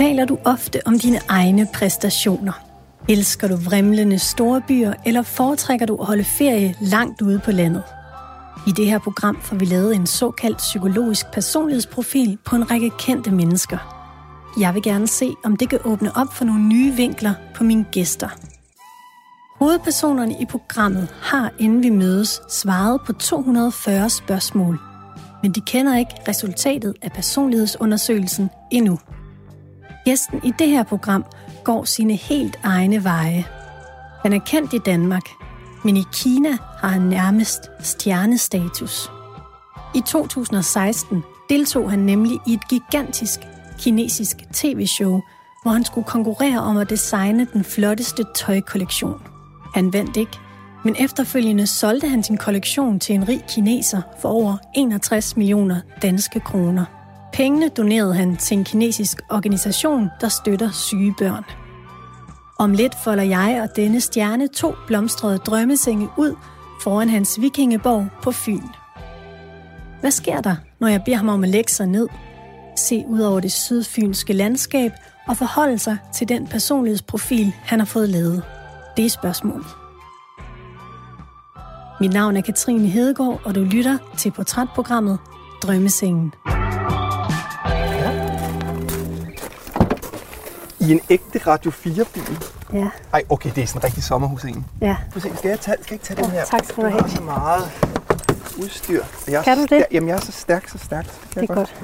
Taler du ofte om dine egne præstationer? Elsker du vrimlende store byer, eller foretrækker du at holde ferie langt ude på landet? I det her program får vi lavet en såkaldt psykologisk personlighedsprofil på en række kendte mennesker. Jeg vil gerne se, om det kan åbne op for nogle nye vinkler på mine gæster. Hovedpersonerne i programmet har, inden vi mødes, svaret på 240 spørgsmål. Men de kender ikke resultatet af personlighedsundersøgelsen endnu. Gæsten i det her program går sine helt egne veje. Han er kendt i Danmark, men i Kina har han nærmest stjernestatus. I 2016 deltog han nemlig i et gigantisk kinesisk tv-show, hvor han skulle konkurrere om at designe den flotteste tøjkollektion. Han vandt ikke, men efterfølgende solgte han sin kollektion til en rig kineser for over 61 millioner danske kroner. Pengene donerede han til en kinesisk organisation, der støtter syge børn. Om lidt folder jeg og denne stjerne to blomstrede drømmesenge ud foran hans vikingeborg på Fyn. Hvad sker der, når jeg beder ham om at lægge sig ned, se ud over det sydfynske landskab og forholde sig til den personlighedsprofil, han har fået lavet? Det er spørgsmålet. Mit navn er Katrine Hedegaard, og du lytter til portrætprogrammet Drømmesengen. I en ægte Radio 4-bil. Ja, Ej, okay, det er sådan en rigtig sommerhus en. ja. Prøv se, skal jeg, tage, skal jeg ikke tage den her? tak skal du Jeg have. har så meget udstyr. Jeg Kan du det? Jamen, jeg er så stærk, så stærk. så kan Det jeg er godt.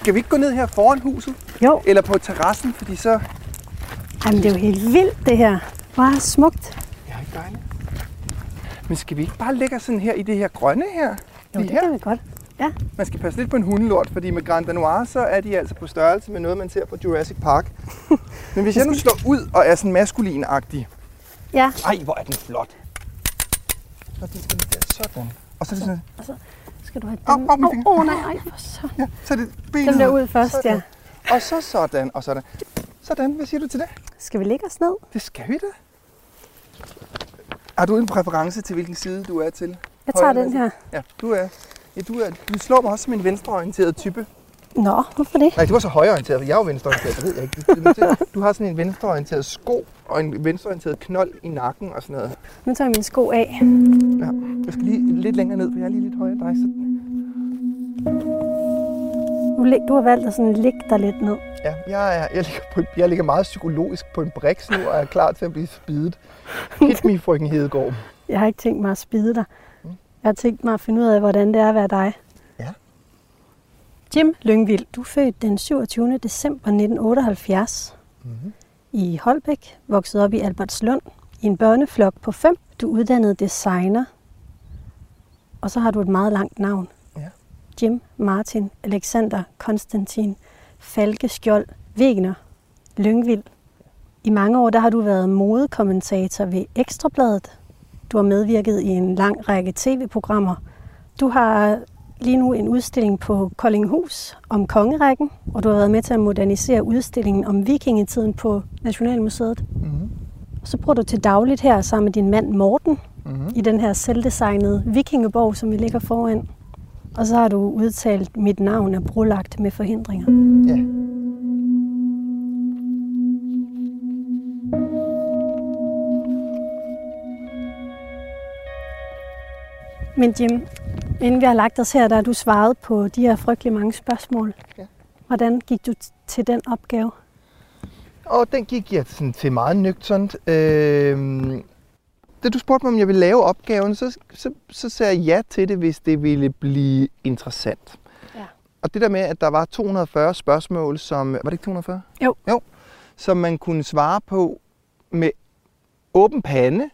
Skal vi ikke gå ned her foran huset? Jo, Eller på terrassen, fordi så... Jamen, det er jo helt vildt, det her. Hvor smukt. Ja, ikke dejligt. Men skal vi ikke bare lægge sådan her i det her grønne her? Jo, det her? kan vi godt. Ja, Man skal passe lidt på en hundelort, fordi med Grand Danois, så er de altså på størrelse med noget, man ser på Jurassic Park. Men hvis jeg nu slår ud og er sådan maskulin-agtig. ja. Ej, hvor er den flot. Så den skal der, sådan. Og så er det sådan, Skal du have den? Åh, finger. oh, nej, ej, for så. ja, så er det benet. Den der ud først, sådan. ja. Og så sådan, og sådan. Sådan, hvad siger du til det? Skal vi lægge os ned? Det skal vi da. Har du en præference til, hvilken side du er til? Jeg tager den her. Ja, du er, ja, du er, du slår mig også som en venstreorienteret type. Nå, hvorfor det? Nej, du er så højreorienteret, for jeg er jo venstreorienteret, det ved jeg ikke. Du, har sådan en venstreorienteret sko og en venstreorienteret knold i nakken og sådan noget. Nu tager jeg mine sko af. Ja, jeg skal lige lidt længere ned, for jeg er lige lidt højere end dig. Så, Du, du har valgt at sådan ligge dig lidt ned. ja, jeg, er, jeg, ligger på, jeg ligger meget psykologisk på en briks nu, og er klar til at blive spidet. Hit me, frøken Hedegaard. Jeg har ikke tænkt mig at spide dig. Jeg har tænkt mig at finde ud af, hvordan det er at være dig. Ja. Jim Lyngvild, du er født den 27. december 1978 Mhm. i Holbæk, vokset op i Albertslund i en børneflok på fem. Du er uddannet designer, og så har du et meget langt navn. Ja. Jim Martin Alexander Konstantin Falke Skjold Wegner Lyngvild. I mange år der har du været modekommentator ved Ekstrabladet. Du har medvirket i en lang række tv-programmer. Du har lige nu en udstilling på Koldinghus om kongerækken, og du har været med til at modernisere udstillingen om vikingetiden på Nationalmuseet. Mhm. Og så bruger du til dagligt her sammen med din mand Morten Mhm. i den her selvdesignede vikingeborg, som vi ligger foran. Og så har du udtalt, mit navn er brolagt med forhindringer. Ja. Men Jim, inden vi har lagt os her, der har du svaret på de her frygtelig mange spørgsmål. Ja. Hvordan gik du til den opgave? Og den gik jeg sådan til meget nøgternt. Øh, da du spurgte mig, om jeg ville lave opgaven, så, så, så sagde jeg ja til det, hvis det ville blive interessant. Ja. Og det der med, at der var 240 spørgsmål, som... Var det ikke 240? Jo. Jo. Som man kunne svare på med åben pande,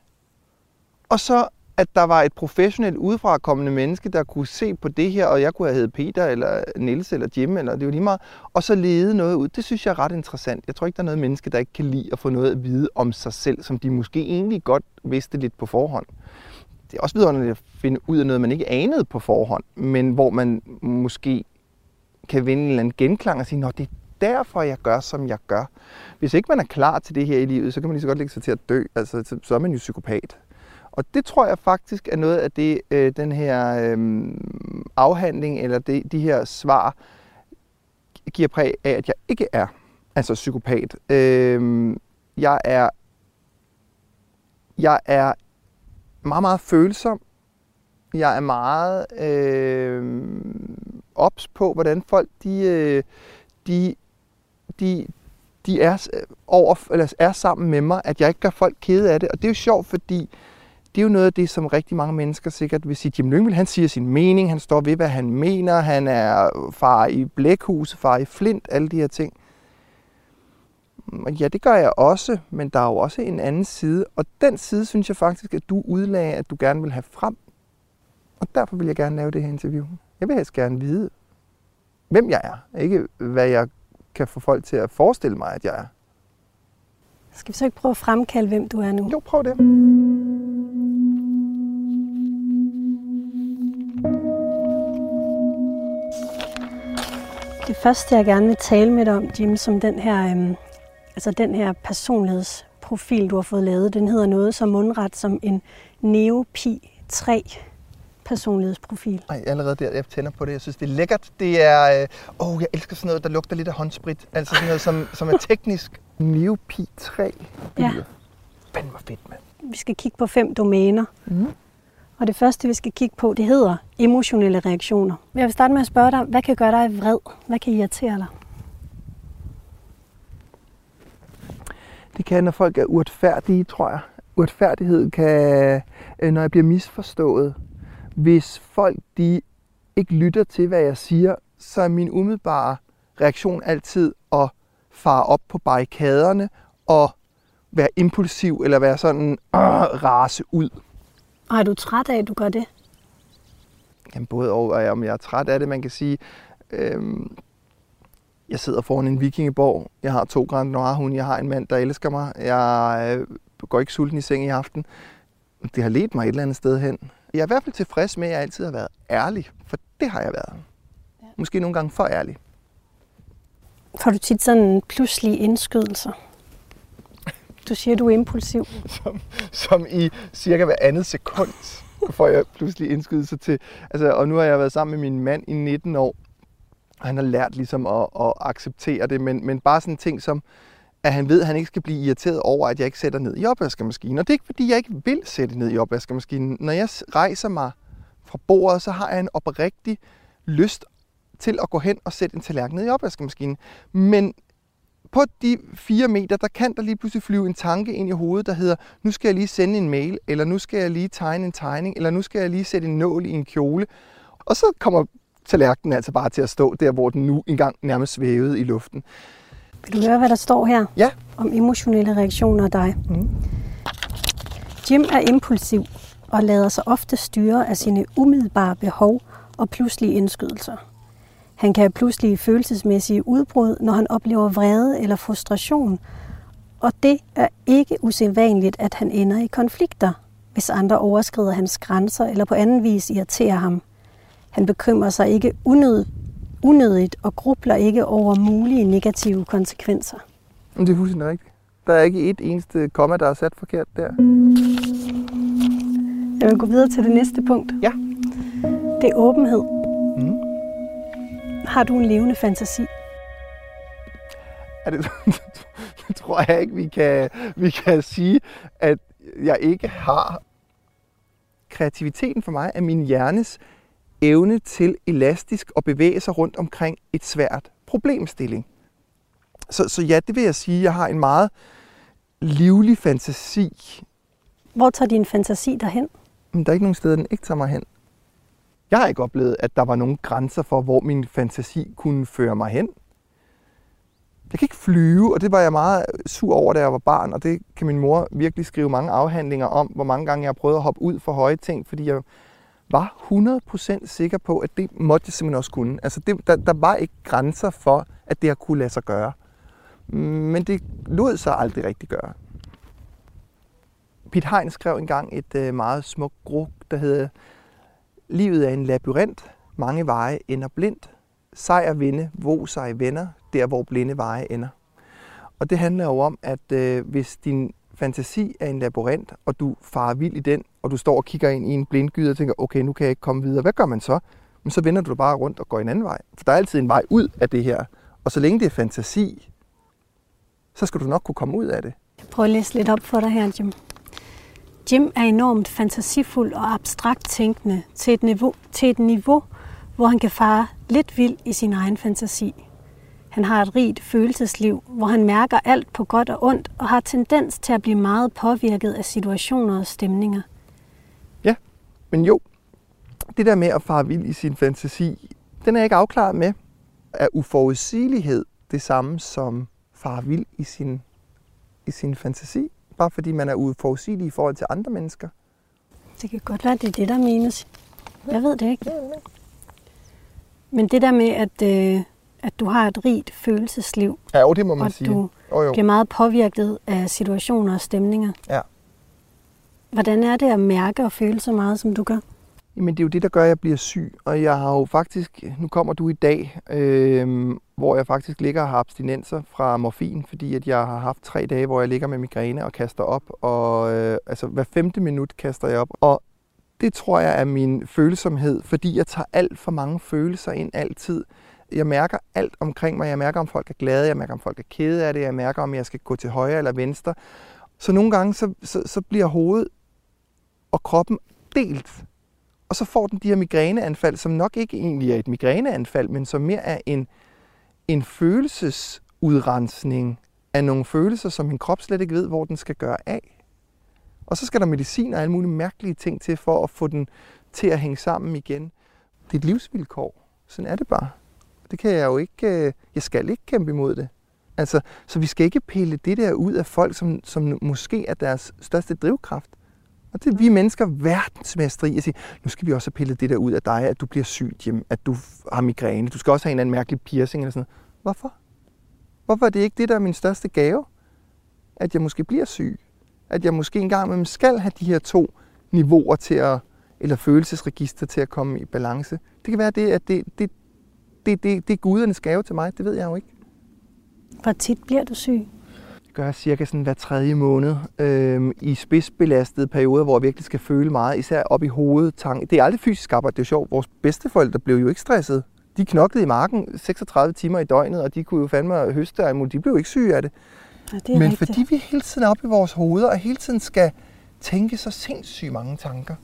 og så at der var et professionelt udefrakommende menneske, der kunne se på det her, og jeg kunne have heddet Peter, eller Niels, eller Jim, eller det var lige meget, og så lede noget ud. Det synes jeg er ret interessant. Jeg tror ikke, der er noget menneske, der ikke kan lide at få noget at vide om sig selv, som de måske egentlig godt vidste lidt på forhånd. Det er også vidunderligt at finde ud af noget, man ikke anede på forhånd, men hvor man måske kan vinde en eller anden genklang og sige, Nå, det er derfor, jeg gør, som jeg gør. Hvis ikke man er klar til det her i livet, så kan man lige så godt lægge sig til at dø. Altså, så- er man jo psykopat. Og det tror jeg faktisk er noget af det, øh, den her øh, afhandling, eller det, de her svar, giver præg af, at jeg ikke er. Altså psykopat. Øh, jeg er jeg er meget, meget følsom. Jeg er meget øh, ops på, hvordan folk de, øh, de, de, de er, over, eller er sammen med mig, at jeg ikke gør folk kede af det. Og det er jo sjovt, fordi det er jo noget af det, som rigtig mange mennesker sikkert vil sige. Jim Lyngvild, han siger sin mening, han står ved, hvad han mener, han er far i blækhuset, far i flint, alle de her ting. Ja, det gør jeg også, men der er jo også en anden side, og den side synes jeg faktisk, at du udlagde, at du gerne vil have frem. Og derfor vil jeg gerne lave det her interview. Jeg vil helst gerne vide, hvem jeg er, ikke hvad jeg kan få folk til at forestille mig, at jeg er. Skal vi så ikke prøve at fremkalde, hvem du er nu? Jo, prøv det. Det første, jeg gerne vil tale med dig om, Jim, som den her øhm, altså den her personlighedsprofil, du har fået lavet, den hedder noget som mundret som en Neopi 3 personlighedsprofil. Ej, allerede der, jeg tænder på det. Jeg synes, det er lækkert. Det er, øh, åh, jeg elsker sådan noget, der lugter lidt af håndsprit. Altså sådan noget, som, som er teknisk. Neopi 3. Ja. Fandme fedt, mand. Vi skal kigge på fem domæner. Mm. Og det første, vi skal kigge på, det hedder emotionelle reaktioner. Jeg vil starte med at spørge dig, hvad kan gøre dig vred? Hvad kan irritere dig? Det kan, når folk er uretfærdige, tror jeg. Uretfærdighed kan, øh, når jeg bliver misforstået. Hvis folk de ikke lytter til, hvad jeg siger, så er min umiddelbare reaktion altid at fare op på barrikaderne og være impulsiv eller være sådan øh, rase ud. Og er du træt af, at du gør det? Jamen både og, om jeg er træt af det. Man kan sige, øhm, jeg sidder foran en vikingeborg. Jeg har to Grand Noir-hunde. Jeg har en mand, der elsker mig. Jeg øh, går ikke sulten i seng i aften. Det har ledt mig et eller andet sted hen. Jeg er i hvert fald tilfreds med, at jeg altid har været ærlig. For det har jeg været. Ja. Måske nogle gange for ærlig. Får du tit sådan pludselige indskydelser? Du siger, du er impulsiv. Som, som i cirka hver andet sekund får jeg pludselig indskydelser til. Altså, og nu har jeg været sammen med min mand i 19 år, og han har lært ligesom at, at acceptere det, men, men bare sådan ting som, at han ved, at han ikke skal blive irriteret over, at jeg ikke sætter ned i opvaskemaskinen. Og det er ikke, fordi jeg ikke vil sætte ned i opvaskemaskinen. Når jeg rejser mig fra bordet, så har jeg en oprigtig lyst til at gå hen og sætte en tallerken ned i opvaskemaskinen. Men på de fire meter, der kan der lige pludselig flyve en tanke ind i hovedet, der hedder, nu skal jeg lige sende en mail, eller nu skal jeg lige tegne en tegning, eller nu skal jeg lige sætte en nål i en kjole. Og så kommer tallerkenen altså bare til at stå der, hvor den nu engang nærmest svævede i luften. Vil du høre, hvad der står her? Ja. Om emotionelle reaktioner af dig. Mm. Jim er impulsiv og lader sig ofte styre af sine umiddelbare behov og pludselige indskydelser. Han kan have pludselige følelsesmæssige udbrud, når han oplever vrede eller frustration, og det er ikke usædvanligt, at han ender i konflikter, hvis andre overskrider hans grænser eller på anden vis irriterer ham. Han bekymrer sig ikke unød, unødigt og grubler ikke over mulige negative konsekvenser. Det er fuldstændig rigtigt. Der er ikke et eneste komma, der er sat forkert der. Jeg vil gå videre til det næste punkt. Ja. Det er åbenhed. Mm. Har du en levende fantasi? Er det, det tror jeg ikke, vi kan, vi kan sige, at jeg ikke har. Kreativiteten for mig er min hjernes evne til elastisk at bevæge sig rundt omkring et svært problemstilling. Så, så ja, det vil jeg sige, jeg har en meget livlig fantasi. Hvor tager din fantasi derhen? Men der er ikke nogen steder, den ikke tager mig hen. Jeg har ikke oplevet, at der var nogen grænser for, hvor min fantasi kunne føre mig hen. Jeg kan ikke flyve, og det var jeg meget sur over, da jeg var barn, og det kan min mor virkelig skrive mange afhandlinger om, hvor mange gange jeg har prøvet at hoppe ud for høje ting, fordi jeg var 100% sikker på, at det måtte jeg simpelthen også kunne. Altså det, der, der var ikke grænser for, at det har kunne lade sig gøre. Men det lod sig aldrig rigtig gøre. Piet Hein skrev engang et øh, meget smukt gruk, der hedder Livet er en labyrint, mange veje ender blindt. Sejr vinde, hvor sig venner, der hvor blinde veje ender. Og det handler jo om, at øh, hvis din fantasi er en labyrint, og du farer vild i den, og du står og kigger ind i en blindgyde og tænker, okay, nu kan jeg ikke komme videre. Hvad gør man så? Men så vender du bare rundt og går en anden vej. For der er altid en vej ud af det her. Og så længe det er fantasi, så skal du nok kunne komme ud af det. Jeg prøver at læse lidt op for dig her, Jim. Jim er enormt fantasifuld og abstrakt tænkende til et niveau, til et niveau hvor han kan fare lidt vild i sin egen fantasi. Han har et rigt følelsesliv, hvor han mærker alt på godt og ondt og har tendens til at blive meget påvirket af situationer og stemninger. Ja, men jo, det der med at fare vild i sin fantasi, den er jeg ikke afklaret med. Er uforudsigelighed det samme som fare vild i sin, i sin fantasi? Bare fordi man er uforudsigelig i forhold til andre mennesker? Det kan godt være, det er det, der menes. Jeg ved det ikke. Men det der med, at, øh, at du har et rigt følelsesliv, Ja, jo, det må man og sige. du Jo, jo. bliver meget påvirket af situationer og stemninger. Ja. Hvordan er det at mærke og føle så meget, som du gør? Jamen, det er jo det, der gør, at jeg bliver syg. Og jeg har jo faktisk, nu kommer du i dag, øh, hvor jeg faktisk ligger og har abstinenser fra morfin, fordi at jeg har haft tre dage, hvor jeg ligger med migræne og kaster op. Og øh, altså hver femte minut kaster jeg op. Og det tror jeg er min følsomhed, fordi jeg tager alt for mange følelser ind altid. Jeg mærker alt omkring mig. Jeg mærker, om folk er glade. Jeg mærker, om folk er kede af det. Jeg mærker, om jeg skal gå til højre eller venstre. Så nogle gange, så, så, så bliver hovedet og kroppen delt. Og så får den de her migræneanfald, som nok ikke egentlig er et migræneanfald, men som mere er en, en følelsesudrensning af nogle følelser, som min krop slet ikke ved, hvor den skal gøre af. Og så skal der medicin og alle mulige mærkelige ting til, for at få den til at hænge sammen igen. Det er et livsvilkår. Sådan er det bare. Det kan jeg jo ikke, øh, jeg skal ikke kæmpe imod det. Altså, så vi skal ikke pille det der ud af folk, som, som måske er deres største drivkraft. Og det er vi mennesker verdensmestre i at sige, nu skal vi også have pillet det der ud af dig, at du bliver syg hjem, at du har migræne, du skal også have en eller anden mærkelig piercing eller sådan noget. Hvorfor? Hvorfor er det ikke det, der er min største gave? At jeg måske bliver syg. At jeg måske engang med skal have de her to niveauer til at, eller følelsesregister til at komme i balance. Det kan være det, at det, det, det, det, det er gudernes gave til mig, det ved jeg jo ikke. Hvor tit bliver du syg? Gør jeg cirka sådan hver tredje måned øh, i spidsbelastede perioder, hvor jeg virkelig skal føle meget, især op i hovedet. Tang. Det er aldrig fysisk arbejde, det er jo sjovt. Vores bedsteforældre blev jo ikke stresset. De knoklede i marken 36 timer i døgnet, og de kunne jo fandme høste og De blev ikke syge af det. Ja, det er Men rigtigt. fordi vi hele tiden er oppe i vores hoveder, og hele tiden skal tænke så sindssygt mange tanker,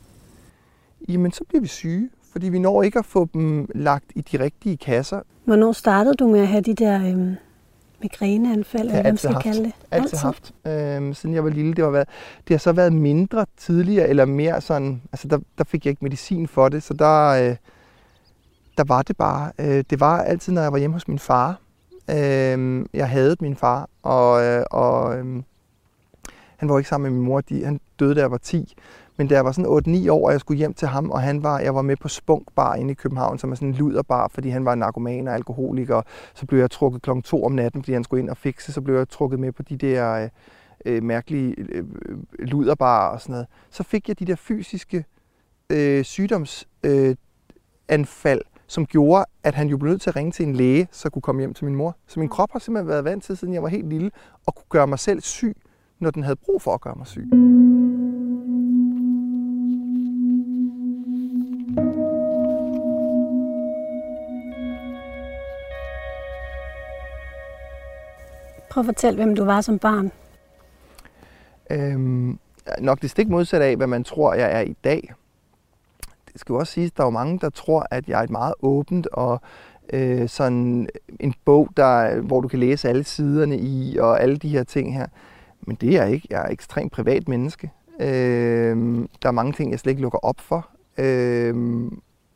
jamen så bliver vi syge, fordi vi når ikke at få dem lagt i de rigtige kasser. Hvornår startede du med at have de der øhm, migræneanfald, eller hvad man altid skal haft. kalde det? Altid haft, øh, siden jeg var lille. Det, var været, det har så været mindre tidligere, eller mere sådan, altså der, der fik jeg ikke medicin for det, så der, øh, der var det bare. Øh, det var altid, når jeg var hjemme hos min far. Øh, jeg havde min far, og, øh, og øh, han var ikke sammen med min mor. De, han døde, da jeg var 10. Men da jeg var sådan 8-9 år, og jeg skulle hjem til ham, og han var, jeg var med på Spunk Bar inde i København, som er sådan en luderbar, fordi han var narkoman og alkoholiker. Så blev jeg trukket klokken 2 om natten, fordi han skulle ind og fikse. Så blev jeg trukket med på de der øh, øh, mærkelige øh, øh luderbar og sådan noget. Så fik jeg de der fysiske øh, sygdomsanfald, øh, anfald, som gjorde, at han jo blev nødt til at ringe til en læge, så kunne komme hjem til min mor. Så min krop har simpelthen været vant til, siden jeg var helt lille, at kunne gøre mig selv syg, når den havde brug for at gøre mig syg. Prøv at fortælle, hvem du var som barn. Øhm, nok det stik modsatte af, hvad man tror, jeg er i dag. Det skal jo også siges, at der er jo mange, der tror, at jeg er et meget åbent og øh, sådan øh, en bog, der, hvor du kan læse alle siderne i og alle de her ting her. Men det er jeg ikke. Jeg er et ekstremt privat menneske. Øh, der er mange ting, jeg slet ikke lukker op for. Øh,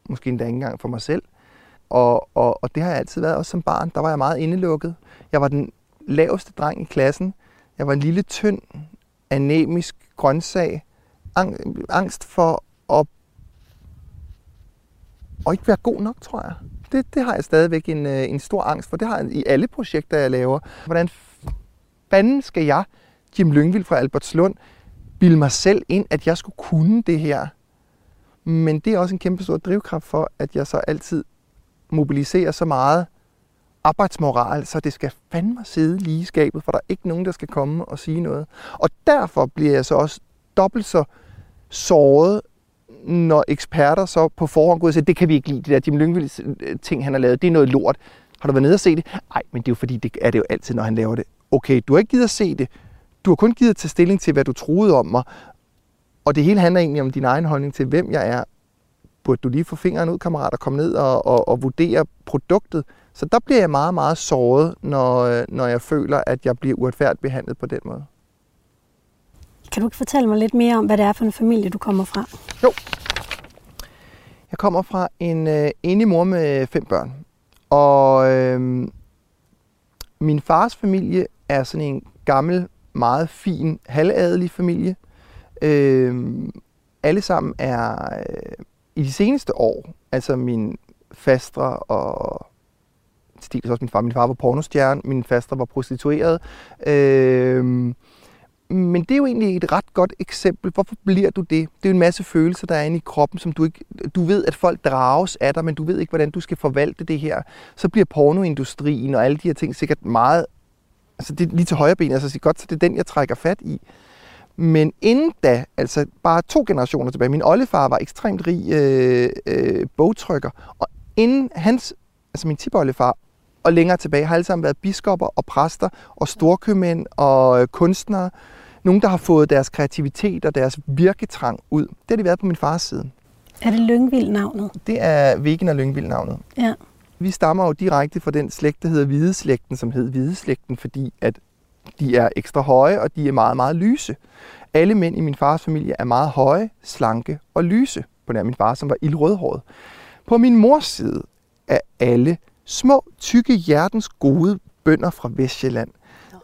måske endda ikke engang for mig selv. Og, og, og det har jeg altid været, også som barn. Der var jeg meget indelukket. Jeg var den laveste dreng i klassen. Jeg var en lille, tynd, anemisk grøntsag. Ang- angst for at, at ikke være god nok, tror jeg. Det, det har jeg stadigvæk en, øh, en stor angst for. Det har jeg i alle projekter, jeg laver. Hvordan fanden skal jeg, Jim Lyngvild fra Albertslund, bilde mig selv ind, at jeg skulle kunne det her? Men det er også en kæmpe stor drivkraft for, at jeg så altid mobiliserer så meget arbejdsmoral, så det skal fandme sidde lige i skabet, for der er ikke nogen, der skal komme og sige noget. Og derfor bliver jeg så også dobbelt så såret, når eksperter så på forhånd går og siger, det kan vi ikke lide, det der Jim Lyngvild øh, ting, han har lavet, det er noget lort. Har du været nede og se det? Nej, men det er jo fordi, det er det jo altid, når han laver det. okay, du har ikke givet at se det. Du har kun givet at tage stilling til, hvad du troede om mig. Og det hele handler egentlig om din egen holdning til, hvem jeg er. Burde du lige få fingeren ud, kammerat, og komme ned og, og, og vurdere produktet? Så der bliver jeg meget, meget såret, når, når jeg føler, at jeg bliver uretfærdigt behandlet på den måde. Kan du ikke fortælle mig lidt mere om, hvad det er for en familie, du kommer fra? Jo. Jeg kommer fra en øh, enig mor med fem børn. Og øh, min fars familie er sådan en gammel, meget fin, halvadelig familie. Øh, alle sammen er øh, i de seneste år, altså min fastre og til også min far. Min far var pornostjerne, min faster var prostitueret. Øh, men det er jo egentlig et ret godt eksempel. Hvorfor bliver du det? Det er jo en masse følelser, der er inde i kroppen, som du ikke... Du ved, at folk drages af dig, men du ved ikke, hvordan du skal forvalte det her. Så bliver pornoindustrien og alle de her ting sikkert meget... Altså, det er lige til højre ben, altså godt, så det er den, jeg trækker fat i. Men inden da, altså bare to generationer tilbage, min oldefar var ekstremt rig øh, øh, bogtrykker, og inden hans, altså min tipoldefar og længere tilbage har alle sammen været biskopper og præster og storkøbmænd og øh, kunstnere. Nogle, der har fået deres kreativitet og deres virketrang ud. Det har de været på min fars side. Er det Lyngvild navnet? Det er Vigen og Lyngvild navnet. Ja. Vi stammer jo direkte fra den slægt, der hedder Hvideslægten, som hed Hvideslægten, fordi at de er ekstra høje, og de er meget, meget lyse. Alle mænd i min fars familie er meget høje, slanke og lyse, på nær min far, som var ildrødhåret. På min mors side er alle små, tykke hjertens gode bønder fra Vestjylland.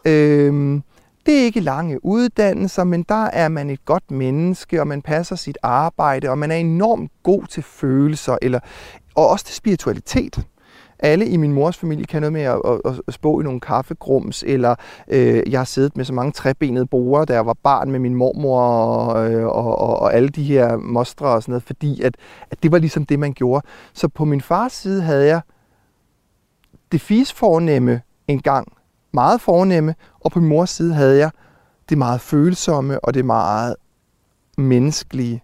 Ja. Øhm, det er ikke lange uddannelser, men der er man et godt menneske, og man passer sit arbejde, og man er enormt god til følelser, eller, og også til spiritualitet. Alle i min mors familie kan noget med at, at, at spå i nogle kaffegrums, eller øh, jeg har siddet med så mange trebenede borer, da jeg var barn med min mormor og, øh, og, og, og alle de her mostre og sådan noget, fordi at, at det var ligesom det, man gjorde. Så på min fars side havde jeg det fis fornemme engang, meget fornemme, og på min mors side havde jeg det meget følsomme og det meget menneskelige.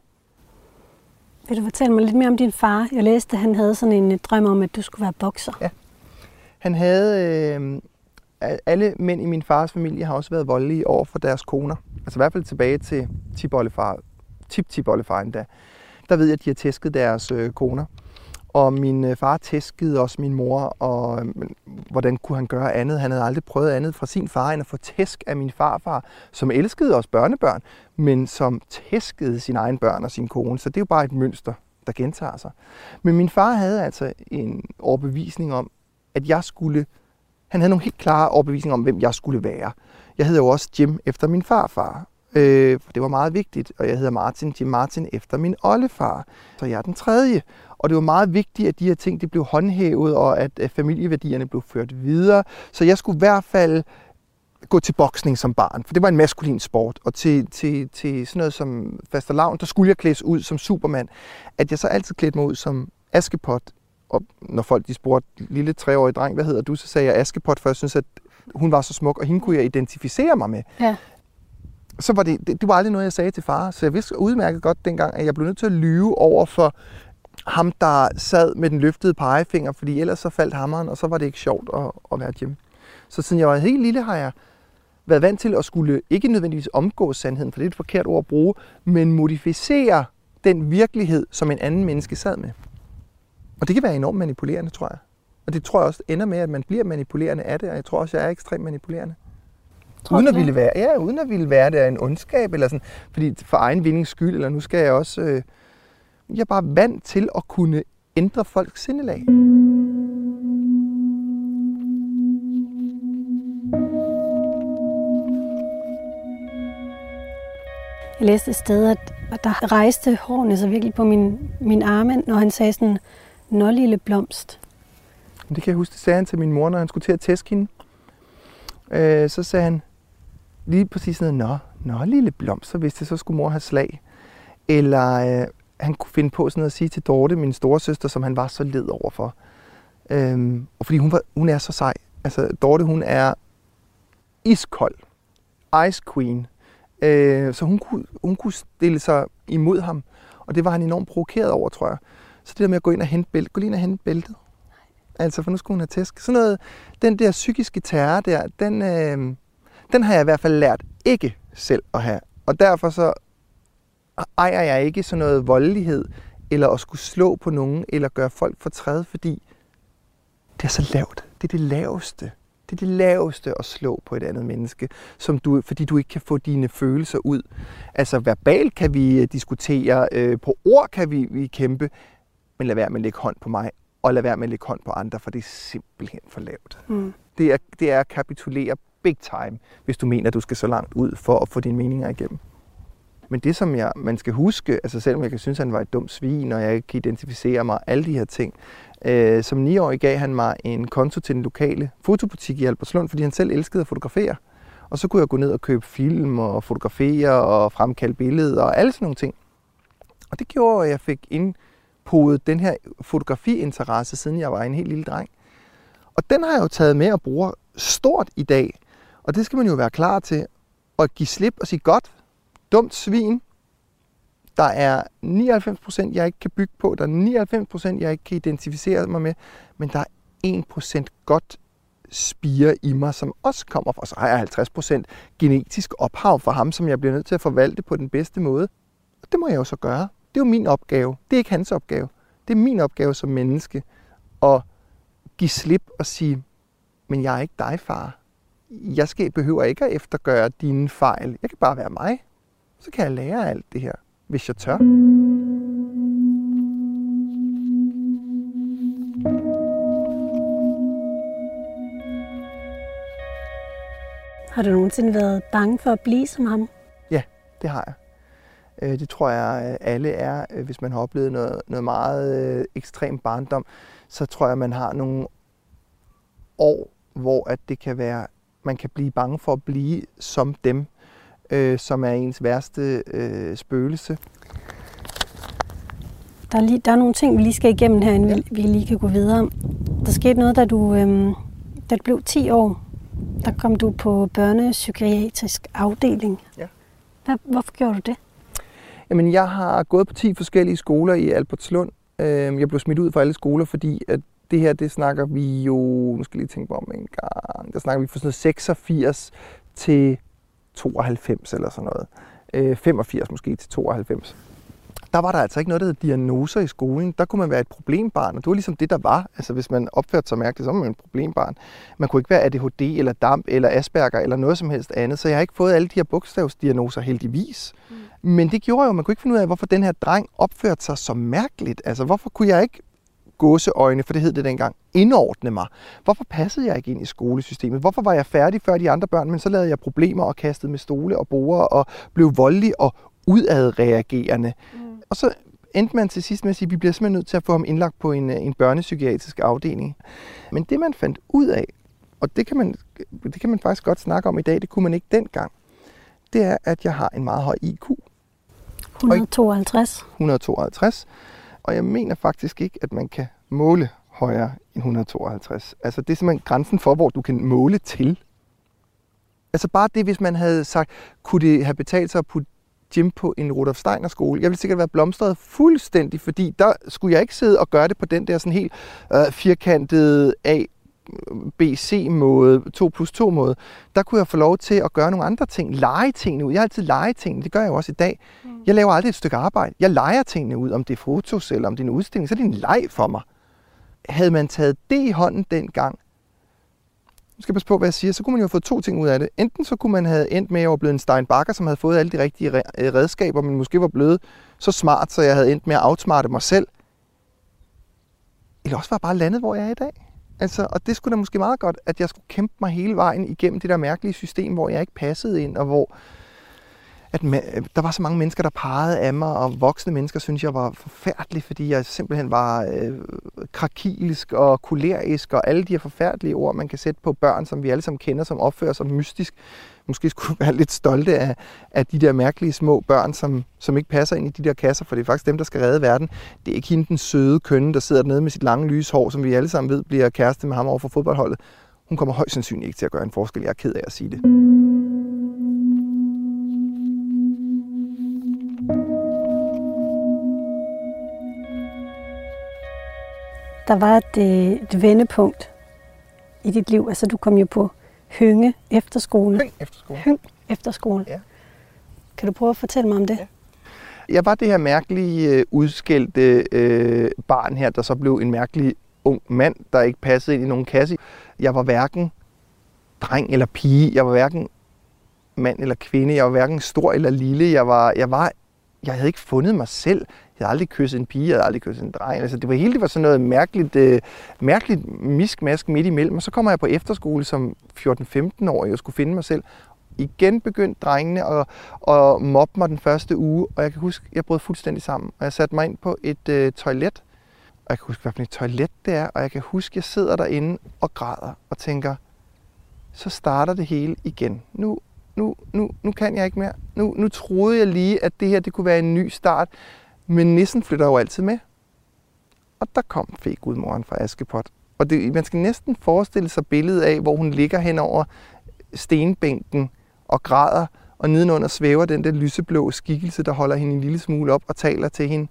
Vil du fortælle mig lidt mere om din far? Jeg læste, at han havde sådan en drøm om, at du skulle være bokser. Ja. Han havde... Øh, alle mænd i min fars familie har også været voldelige over for deres koner. Altså i hvert fald tilbage til tipoldefar, tip-tipoldefar endda. Der ved jeg, at de har tæsket deres øh, koner. Og min øh, far tæskede også min mor, og øh, hvordan kunne han gøre andet? Han havde aldrig prøvet andet fra sin far, end at få tæsk af min farfar, som elskede os børnebørn, men som tæskede sine egne børn og sin kone. Så det er jo bare et mønster, der gentager sig. Men min far havde altså en overbevisning om, at jeg skulle... Han havde nogle helt klare overbevisninger om, hvem jeg skulle være. Jeg hedder jo også Jim efter min farfar, øh, for det var meget vigtigt, og jeg hedder Martin Jim Martin efter min oldefar. Så jeg er den tredje. Og det var meget vigtigt, at de her ting de blev håndhævet, og at, familieværdierne blev ført videre. Så jeg skulle i hvert fald gå til boksning som barn, for det var en maskulin sport. Og til, til, til sådan noget som fastelavn, der skulle jeg klædes ud som Superman. At jeg så altid klædte mig ud som Askepot. Og når folk de spurgte, lille treårige dreng, hvad hedder du? Så sagde jeg Askepot, for jeg synes, at hun var så smuk, og hende kunne jeg identificere mig med. Ja. Så var det, det, det var aldrig noget, jeg sagde til far. Så jeg vidste udmærket godt dengang, at jeg blev nødt til at lyve over for ham, der sad med den løftede pegefinger, fordi ellers så faldt hammeren, og så var det ikke sjovt at, at være hjemme. Så siden jeg var helt lille, har jeg været vant til at skulle ikke nødvendigvis omgå sandheden, for det er et forkert ord at bruge, men modificere den virkelighed, som en anden menneske sad med. Og det kan være enormt manipulerende, tror jeg. Og det tror jeg også ender med, at man bliver manipulerende af det, og jeg tror også, jeg er ekstremt manipulerende. Tror uden at ville være, ja, uden at ville være det af en ondskab, eller sådan, fordi for egen vindings skyld, eller nu skal jeg også øh, jeg er bare vant til at kunne ændre folks sindelag. Jeg læste et sted, at der rejste hårene så virkelig på min, min arme, når han sagde sådan, nå lille blomst. Det kan jeg huske, det sagde han til min mor, når han skulle til at tæske hende. Øh, så sagde han lige præcis sådan noget, nå, nå lille blomst, så hvis det så skulle mor have slag. Eller øh, han kunne finde på sådan noget at sige til Dorte, min storesøster, som han var så led overfor. Øhm, og fordi hun, var, hun er så sej. Altså, Dorte, hun er iskold. Ice Queen. Øh, så hun kunne, hun kunne stille sig imod ham. Og det var han enormt provokeret over, tror jeg. Så det der med at gå ind og hente bæltet. Gå lige ind og hente bæltet. Altså, for nu skulle hun have tæsk. Sådan noget, den der psykiske terror der, den, øh, Den har jeg i hvert fald lært ikke selv at have. Og derfor så ejer jeg ikke sådan noget voldelighed, eller at skulle slå på nogen, eller gøre folk fortræd, fordi det er så lavt. Det er det laveste. Det er det laveste at slå på et andet menneske, som du, fordi du ikke kan få dine følelser ud. Altså verbalt kan vi øh, diskutere, øh, på ord kan vi, vi kæmpe, men lad være med at lægge hånd på mig, og lad være med at lægge hånd på andre, for det er simpelthen for lavt. Mm. Det, er, det er at kapitulere big time, hvis du mener, at du skal så langt ud for at få dine meninger igennem. Men det, som jeg, man skal huske, altså selvom jeg kan synes, at han var et dumt svin, og jeg ikke kan identificere mig, alle de her ting, øh, som niårig gav han mig en konto til den lokale fotobutik i Albertslund, fordi han selv elskede at fotografere. Og så kunne jeg gå ned og købe film og fotografere og fremkalde billeder og alle sådan nogle ting. Og det gjorde, at jeg fik indpodet den her fotografiinteresse, siden jeg var en helt lille dreng. Og den har jeg jo taget med og bruger stort i dag. Og det skal man jo være klar til at give slip og sige, godt, dumt svin. Der er 99%, jeg ikke kan bygge på. Der er 99%, jeg ikke kan identificere mig med. Men der er 1% godt spire i mig, som også kommer fra, så har jeg 50% genetisk ophav for ham, som jeg bliver nødt til at forvalte på den bedste måde. Og det må jeg jo så gøre. Det er jo min opgave. Det er ikke hans opgave. Det er min opgave som menneske at give slip og sige, men jeg er ikke dig, far. Jeg skal, behøver ikke at eftergøre dine fejl. Jeg kan bare være mig så kan jeg lære alt det her, hvis jeg tør. Har du nogensinde været bange for at blive som ham? Ja, det har jeg. Øh, det tror jeg, alle er. Øh, hvis man har oplevet noget, noget meget øh, ekstrem barndom, så tror jeg, man har nogle år, hvor at det kan være, man kan blive bange for at blive som dem øh, som er ens værste øh, spøgelse. Der er, lige, der er nogle ting, vi lige skal igennem her, inden ja. vi, lige kan gå videre. Der skete noget, da du, øh, da du blev 10 år. Der kom du på børnepsykiatrisk afdeling. Ja. Hvad, hvorfor gjorde du det? Jamen, jeg har gået på 10 forskellige skoler i Albertslund. Øh, jeg blev smidt ud fra alle skoler, fordi at det her, det snakker vi jo, nu skal jeg lige tænke på om en gang, der snakker vi fra sådan noget 86 til 92 eller sådan noget. Øh, 85 måske til 92 der var der altså ikke noget, der hed diagnoser i skolen. Der kunne man være et problembarn, og det var ligesom det, der var. Altså hvis man opførte sig mærkeligt, så var man et problembarn. Man kunne ikke være ADHD eller DAMP eller Asperger eller noget som helst andet. Så jeg har ikke fået alle de her bogstavsdiagnoser heldigvis. Mm. Men det gjorde jo, at man kunne ikke finde ud af, hvorfor den her dreng opførte sig så mærkeligt. Altså hvorfor kunne jeg ikke gåseøjne, for det hed det dengang, indordne mig. Hvorfor passede jeg ikke ind i skolesystemet? Hvorfor var jeg færdig før de andre børn, men så lavede jeg problemer og kastede med stole og borer og blev voldelig og udadreagerende. Mm. Og så endte man til sidst med at sige, at vi bliver simpelthen nødt til at få ham indlagt på en, en børnepsykiatrisk afdeling. Men det man fandt ud af, og det kan, man, det kan man faktisk godt snakke om i dag, det kunne man ikke dengang, det er, at jeg har en meget høj IQ. 152. 152 og jeg mener faktisk ikke, at man kan måle højere end 152. Altså det er simpelthen grænsen for, hvor du kan måle til. Altså bare det, hvis man havde sagt, kunne det have betalt sig at putte gym på en Rudolf Steiner skole. Jeg ville sikkert være blomstret fuldstændig, fordi der skulle jeg ikke sidde og gøre det på den der sådan helt øh, firkantede A, BC-måde, 2 plus 2 måde, der kunne jeg få lov til at gøre nogle andre ting, lege tingene ud. Jeg har altid leget tingene, det gør jeg jo også i dag. Mm. Jeg laver aldrig et stykke arbejde. Jeg leger tingene ud, om det er fotos eller om det er en udstilling, så er det en leg for mig. Havde man taget det i hånden dengang, nu skal jeg passe på, hvad jeg siger, så kunne man jo have fået to ting ud af det. Enten så kunne man have endt med at være blevet en Steinbacher, som havde fået alle de rigtige redskaber, men måske var blevet så smart, så jeg havde endt med at outsmarte mig selv. Eller også var jeg bare landet, hvor jeg er i dag. Altså, og det skulle da måske meget godt, at jeg skulle kæmpe mig hele vejen igennem det der mærkelige system, hvor jeg ikke passede ind, og hvor at der var så mange mennesker, der pegede af mig, og voksne mennesker synes jeg var forfærdelig, fordi jeg simpelthen var øh, krakilisk og kolerisk, og alle de her forfærdelige ord, man kan sætte på børn, som vi alle sammen kender, som opfører sig mystisk. Måske skulle være lidt stolte af, af de der mærkelige små børn, som, som ikke passer ind i de der kasser, for det er faktisk dem, der skal redde verden. Det er ikke hende den søde kønne, der sidder nede med sit lange lyse hår, som vi alle sammen ved bliver kæreste med ham over for fodboldholdet. Hun kommer højst sandsynligt ikke til at gøre en forskel. Jeg er ked af at sige det. der var et, øh, et vendepunkt i dit liv. Altså, du kom jo på Hønge Efterskole. Høng efterskole. Høng Efterskole. Ja. Kan du prøve at fortælle mig om det? Ja. Jeg var det her mærkelige, øh, udskældte øh, barn her, der så blev en mærkelig ung mand, der ikke passede ind i nogen kasse. Jeg var hverken dreng eller pige. Jeg var hverken mand eller kvinde. Jeg var hverken stor eller lille. Jeg var, jeg var, jeg havde ikke fundet mig selv. Jeg havde aldrig kysset en pige, jeg havde aldrig kysset en dreng. Altså, det var hele det var sådan noget mærkeligt, øh, mærkeligt miskmask midt imellem. Og så kommer jeg på efterskole som 14-15 år, og jeg skulle finde mig selv. Igen begyndte drengene at, at mobbe mig den første uge, og jeg kan huske, jeg brød fuldstændig sammen. Og jeg satte mig ind på et øh, toilet, og jeg kan huske, hvad for et toilet det er, og jeg kan huske, jeg sidder derinde og græder og tænker, så starter det hele igen. Nu, nu, nu, nu kan jeg ikke mere. Nu, nu troede jeg lige, at det her det kunne være en ny start, men nissen flytter jo altid med. Og der kom fegudmoren fra Askepot. Og det, man skal næsten forestille sig billedet af, hvor hun ligger hen over stenbænken og græder, og nedenunder svæver den der lyseblå skikkelse, der holder hende en lille smule op og taler til hende.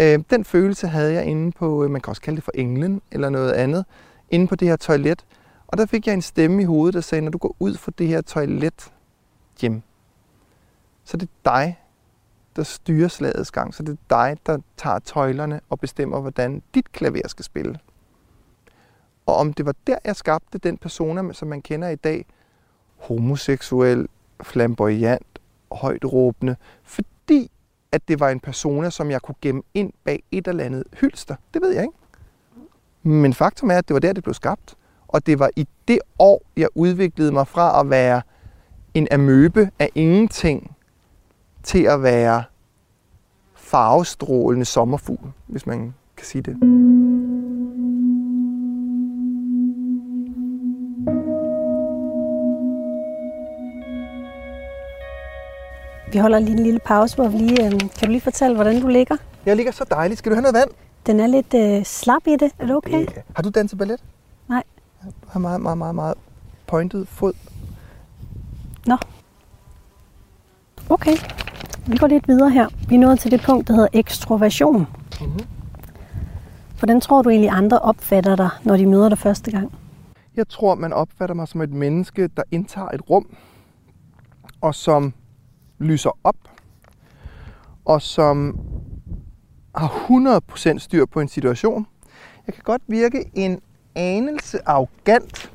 Øh, den følelse havde jeg inde på, øh, man kan også kalde det for englen eller noget andet, inde på det her toilet. Og der fik jeg en stemme i hovedet, der sagde, når du går ud fra det her toilet hjem, så det er dig, der styrer slagets gang. Så det er dig, der tager tøjlerne og bestemmer, hvordan dit klaver skal spille. Og om det var der, jeg skabte den persona, som man kender i dag, homoseksuel, flamboyant, højt råbende, fordi at det var en persona, som jeg kunne gemme ind bag et eller andet hylster. Det ved jeg ikke. Men faktum er, at det var der, det blev skabt. Og det var i det år, jeg udviklede mig fra at være en amøbe af ingenting, til at være farvestrålende sommerfugl, hvis man kan sige det. Vi holder lige en lille pause, hvor vi lige... Øh, kan du lige fortælle, hvordan du ligger? Jeg ligger så dejligt. Skal du have noget vand? Den er lidt øh, slap i det. Er det okay? Det- Har du danset ballet? Nej. Du har meget, meget, meget, meget pointet fod. Nå. Okay. Vi går lidt videre her. Vi er nået til det punkt, der hedder ekstroversion. Mhm. Hvordan tror du egentlig, andre opfatter dig, når de møder dig første gang? Jeg tror, man opfatter mig som et menneske, der indtager et rum, og som lyser op, og som har 100% styr på en situation. Jeg kan godt virke en anelse arrogant,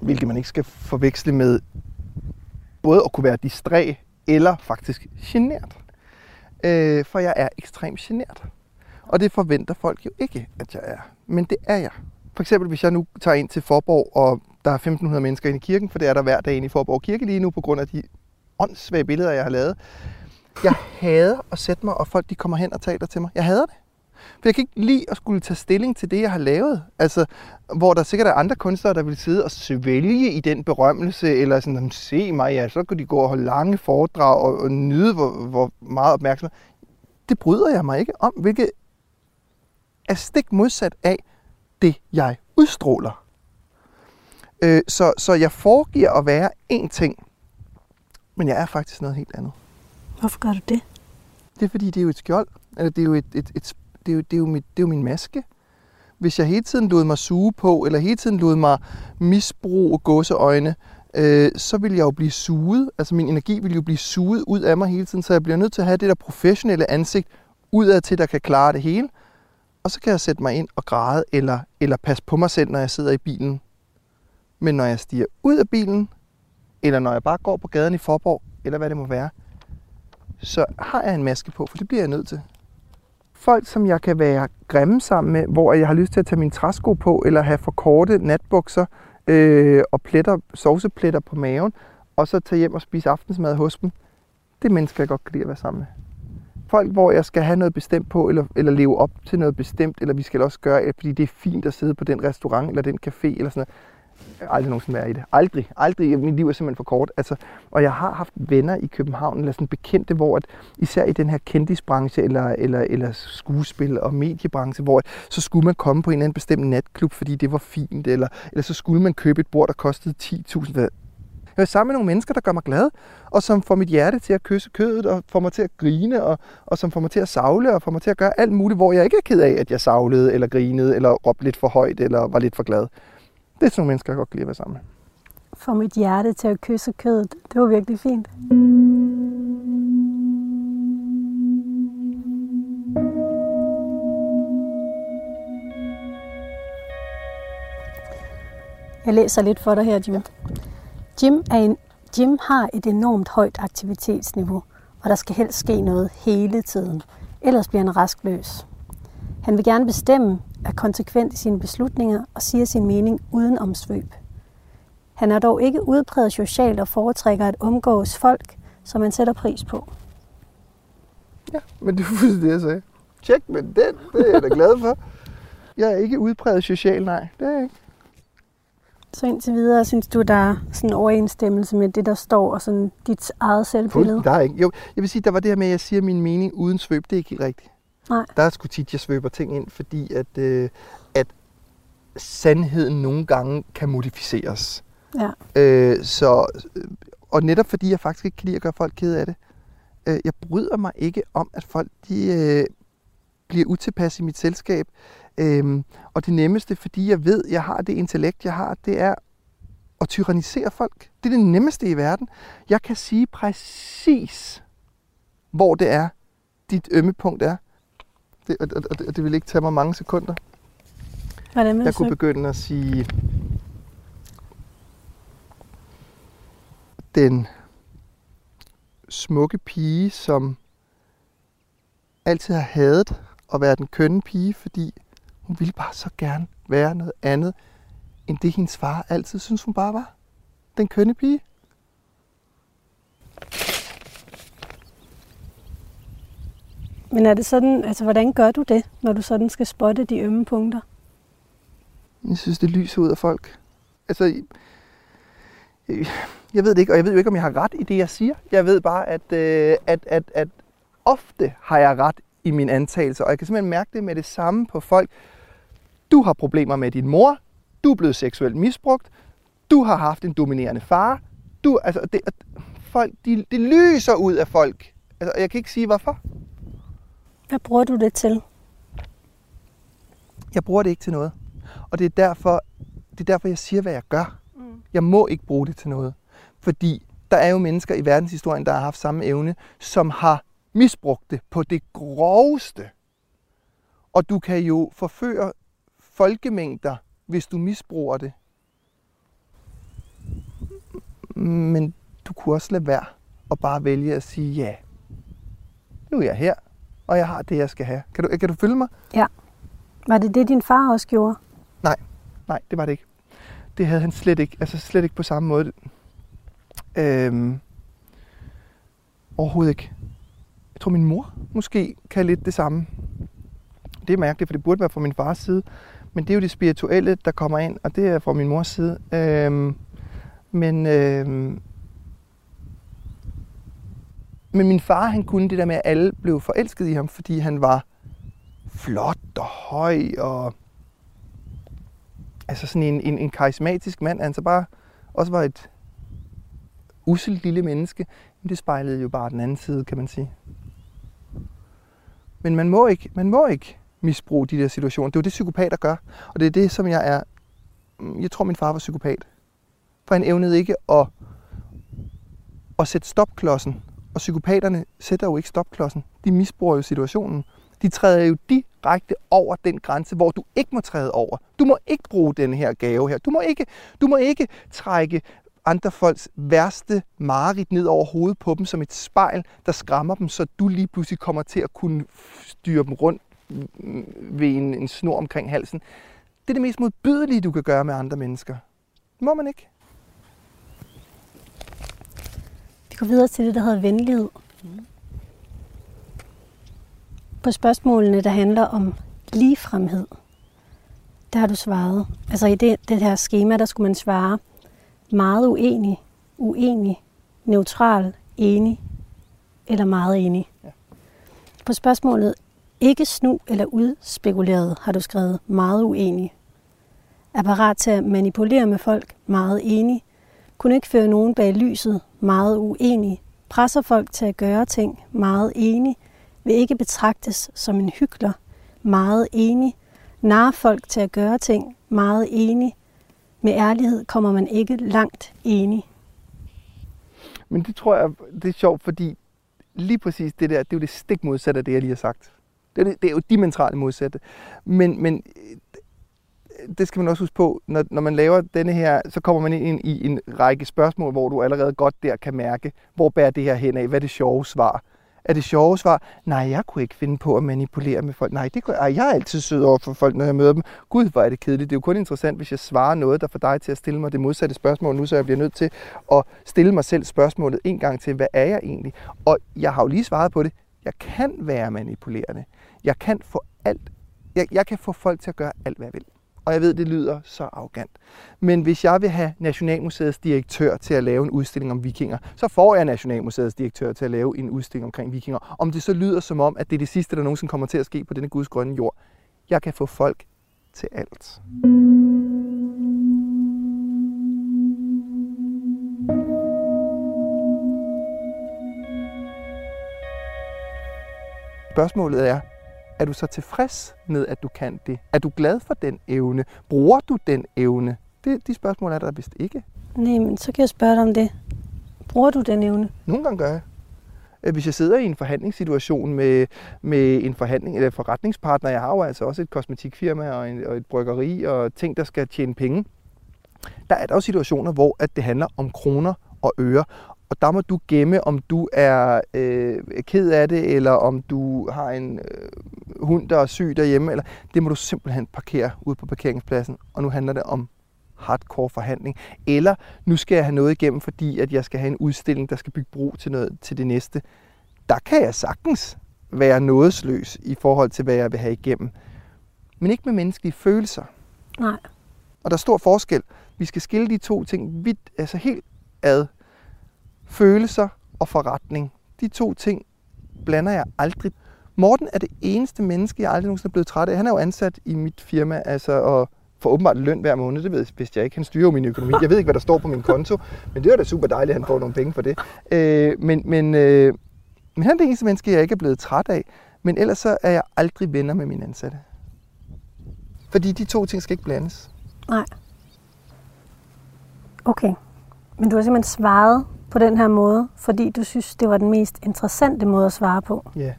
hvilket man ikke skal forveksle med både at kunne være distræ eller faktisk genert. Øh, for jeg er ekstremt genert. Og det forventer folk jo ikke, at jeg er. Men det er jeg. For eksempel, hvis jeg nu tager ind til Forborg, og der er 1500 mennesker inde i kirken, for det er der hver dag inde i Forborg Kirke lige nu, på grund af de åndssvage billeder, jeg har lavet. Jeg hader at sætte mig, og folk de kommer hen og taler til mig. Jeg hader det. For jeg kan ikke lide at skulle tage stilling til det, jeg har lavet. Altså, hvor der sikkert er andre kunstnere, der vil sidde og svælge i den berømmelse, eller sådan, "Jamen, se mig, ja, så kan de gå og holde lange foredrag og, og nyde, hvor, hvor meget opmærksomhed. Det bryder jeg mig ikke om, hvilket er stik modsat af det, jeg udstråler. Øh, så, så jeg foregiver at være én ting, men jeg er faktisk noget helt andet. Hvorfor gør du det? Det er fordi, det er jo et skjold. Eller det er jo, et, et, et, det er jo, det er jo, mit, det er jo min maske. Hvis jeg hele tiden lod mig suge på, eller hele tiden lod mig misbruge gåseøjne, øh, så vil jeg jo blive suget. Altså min energi vil jo blive suget ud af mig hele tiden, så jeg bliver nødt til at have det der professionelle ansigt udad til, der kan klare det hele. Og så kan jeg sætte mig ind og græde, eller, eller passe på mig selv, når jeg sidder i bilen. Men når jeg stiger ud af bilen, eller når jeg bare går på gaden i Forborg, eller hvad det må være, så har jeg en maske på, for det bliver jeg nødt til. Folk, som jeg kan være grimme sammen med, hvor jeg har lyst til at tage mine træsko på, eller have for korte natbukser øh, og pletter, sovsepletter på maven, og så tage hjem og spise aftensmad hos dem, det er mennesker, jeg godt kan lide at være sammen med. Folk, hvor jeg skal have noget bestemt på, eller, eller leve op til noget bestemt, eller vi skal også gøre, fordi det er fint at sidde på den restaurant, eller den café, eller sådan noget. Aldrig nogensinde være i det. Aldrig. Aldrig. Mit liv er simpelthen for kort. Altså, og jeg har haft venner i København, eller sådan bekendte, hvor at, især i den her kendisbranche, eller, eller, eller skuespil- og mediebranche, hvor at, så skulle man komme på en eller anden bestemt natklub, fordi det var fint, eller, eller så skulle man købe et bord, der kostede 10.000. Hvad- Jeg er sammen med nogle mennesker, der gør mig glad, og som får mit hjerte til at kysse kødet, og får mig til at grine, og, og som får mig til at savle, og får mig til at gøre alt muligt, hvor jeg ikke er ked af, at jeg savlede, eller grinede, eller råbte lidt for højt, eller var lidt for glad. Det er sådan nogle mennesker, jeg godt kan lide at være sammen med. Få mit hjerte til at kysse kødet. Det var virkelig fint. Jeg læser lidt for dig her, Jim. Jim, er en, Jim har et enormt højt aktivitetsniveau, og der skal helst ske noget hele tiden. Ellers bliver han raskløs. Han vil gerne bestemme, er konsekvent i sine beslutninger og siger sin mening uden omsvøb. Han er dog ikke udpræget socialt og foretrækker at omgås folk, som han sætter pris på. Ja, men det er fuldstændig det, jeg sagde. Tjek med den, det er jeg da glad for. Jeg er ikke udpræget social, nej. Det er jeg ikke. Så indtil videre, synes du, der er sådan en overensstemmelse med det, der står, og sådan dit eget selvbillede? Der er ikke. Jo, jeg vil sige, der var det her med, at jeg siger min mening uden svøb. Det er ikke helt rigtigt. Nej. Der er sgu tit, jeg svøber ting ind, fordi at, øh, at sandheden nogle gange kan modificeres. Ja. Øh, så, og netop fordi jeg faktisk ikke kan lide at gøre folk ked af det. Øh, jeg bryder mig ikke om, at folk de, øh, bliver utilpas i mit selskab. Øh, og det nemmeste, fordi jeg ved, jeg har det intellekt, jeg har, det er at tyrannisere folk. Det er det nemmeste i verden. Jeg kan sige præcis, hvor det er, dit ømme punkt er. Det, og, og, og det vil ikke tage mig mange sekunder. Hvordan vil Jeg kunne så? begynde at sige, den smukke pige, som altid har hadet at være den kønne pige, fordi hun ville bare så gerne være noget andet, end det hendes far altid synes hun bare var. Den kønne pige. Men er det sådan, altså hvordan gør du det, når du sådan skal spotte de ømme punkter? Jeg synes, det lyser ud af folk. Altså, jeg ved det ikke, og jeg ved jo ikke, om jeg har ret i det, jeg siger. Jeg ved bare, at, øh, at, at, at ofte har jeg ret i mine antagelser, og jeg kan simpelthen mærke det med det samme på folk. Du har problemer med din mor, du er blevet seksuelt misbrugt, du har haft en dominerende far, du, altså, det, folk, de, det lyser ud af folk. Altså, jeg kan ikke sige, hvorfor. Hvad bruger du det til? Jeg bruger det ikke til noget. Og det er derfor, det er derfor jeg siger, hvad jeg gør. Mm. Jeg må ikke bruge det til noget. Fordi der er jo mennesker i verdenshistorien, der har haft samme evne, som har misbrugt det på det groveste. Og du kan jo forføre folkemængder, hvis du misbruger det. Men du kunne også lade være og bare vælge at sige, ja, nu er jeg her, og jeg har det, jeg skal have. Kan du, kan du følge mig? Var det det, din far også gjorde? Nej, det var det ikke. Det havde han slet ikke. Altså slet ikke på samme måde. Øhm, overhovedet ikke. Jeg tror, min mor måske kan lidt det samme. Det er mærkeligt, for det burde være fra min fars side. Men det er jo det spirituelle, der kommer ind, og det er fra min mors side. Øhm, men, øhm, men min far, han kunne det der med, at alle blev forelsket i ham, fordi han var flot og høj og altså sådan en, en, en karismatisk mand, han så bare også var et uselt lille menneske, men det spejlede jo bare den anden side, kan man sige. Men man må ikke, man må ikke misbruge de der situationer. Det er jo det, psykopater gør. Og det er det, som jeg er... Mm, jeg tror, min far var psykopat. For han evnede ikke at, at sætte stopklodsen. Og psykopaterne sætter jo ikke stopklodsen. De misbruger jo situationen. De træder jo direkte over den grænse, hvor du ikke må træde over. Du må ikke bruge den her gave her. Du må ikke, du må ikke trække andre folks værste mareridt ned over hovedet på dem som et spejl, der skræmmer dem, så du lige pludselig kommer til at kunne styre dem rundt ved en, en snor omkring halsen. Det er det mest modbydelige, du kan gøre med andre mennesker. Det må man ikke. Går videre til det, der hedder venlighed. På spørgsmålene, der handler om ligefremhed, der har du svaret. Altså i det, det her schema, der skulle man svare meget uenig, uenig, neutral, enig eller meget enig. Ja. På spørgsmålet ikke snu eller udspekuleret har du skrevet meget uenig. Er parat til at manipulere med folk, meget enig. Kunne ikke føre nogen bag lyset, meget uenig. Presser folk til at gøre ting, meget enig. Vil ikke betragtes som en hykler, meget enig. Narrer folk til at gøre ting, meget enig. med ærlighed kommer man ikke langt enig. Men det tror jeg, det er sjovt, fordi lige præcis det der, det er jo det stik modsatte af det, jeg lige har sagt. Det er, det, det er jo diametralt modsatte. Men, men det skal man også huske på, når, når man laver denne her, så kommer man ind i en række spørgsmål, hvor du allerede godt der kan mærke, hvor bærer det her hen af, hvad er det sjove svar? Er det sjove svar? Nej, jeg kunne ikke finde på at manipulere med folk. Nej, det kunne, ej, jeg er altid sød over for folk, når jeg møder dem. Gud, hvor er det kedeligt. Det er jo kun interessant, hvis jeg svarer noget, der får dig til at stille mig det modsatte spørgsmål nu, så jeg bliver nødt til at stille mig selv spørgsmålet en gang til. Hvad er jeg egentlig? Og jeg har jo lige svaret på det. Jeg kan være manipulerende. Jeg kan få alt. Jeg, jeg kan få folk til at gøre alt, hvad jeg vil. Og jeg ved, det lyder så arrogant. Men hvis jeg vil have Nationalmuseets direktør til at lave en udstilling om vikinger, så får jeg Nationalmuseets direktør til at lave en udstilling omkring vikinger. Om det så lyder som om, at det er det sidste, der nogensinde kommer til at ske på denne Guds grønne jord. Jeg kan få folk til alt. Spørgsmålet er, er du så tilfreds med, at du kan det? Er du glad for den evne? Bruger du den evne? Det, de spørgsmål er der vist ikke. Nej, men så kan jeg spørge dig om det. Bruger du den evne? Nogle gange gør jeg. Øh, hvis jeg sidder i en forhandlingssituation med, med en forhandling, eller forretningspartner, jeg har jo altså også et kosmetikfirma og, en, og et bryggeri og ting, der skal tjene penge, der er der jo situationer, hvor at det handler om kroner og øre. Og der må du gemme, om du er øh, ked af det, eller om du har en øh, hund, der er syg derhjemme. Eller, det må du simpelthen parkere ude på parkeringspladsen. Og nu handler det om hardcore forhandling. Eller nu skal jeg have noget igennem, fordi at jeg skal have en udstilling, der skal bygge bro til, noget, til det næste. Der kan jeg sagtens være nådesløs i forhold til, hvad jeg vil have igennem. Men ikke med menneskelige følelser. Nej. Og der er stor forskel. Vi skal skille de to ting vidt, altså helt ad. Følelser og forretning. De to ting blander jeg aldrig. Morten er det eneste menneske, jeg aldrig nogensinde er blevet træt af. Han er jo ansat i mit firma, altså, og får åbenbart løn hver måned. Det ved jeg, jeg ikke. Han styrer jo min økonomi. Jeg ved ikke, hvad der står på min konto, men det er da super dejligt, at han får nogle penge for det. Øh, men, men, øh, men han er det eneste menneske, jeg ikke er blevet træt af. Men ellers så er jeg aldrig venner med mine ansatte. Fordi de to ting skal ikke blandes. Nej. Okay. Men du har simpelthen svaret på den her måde, fordi du synes, det var den mest interessante måde at svare på. Ja.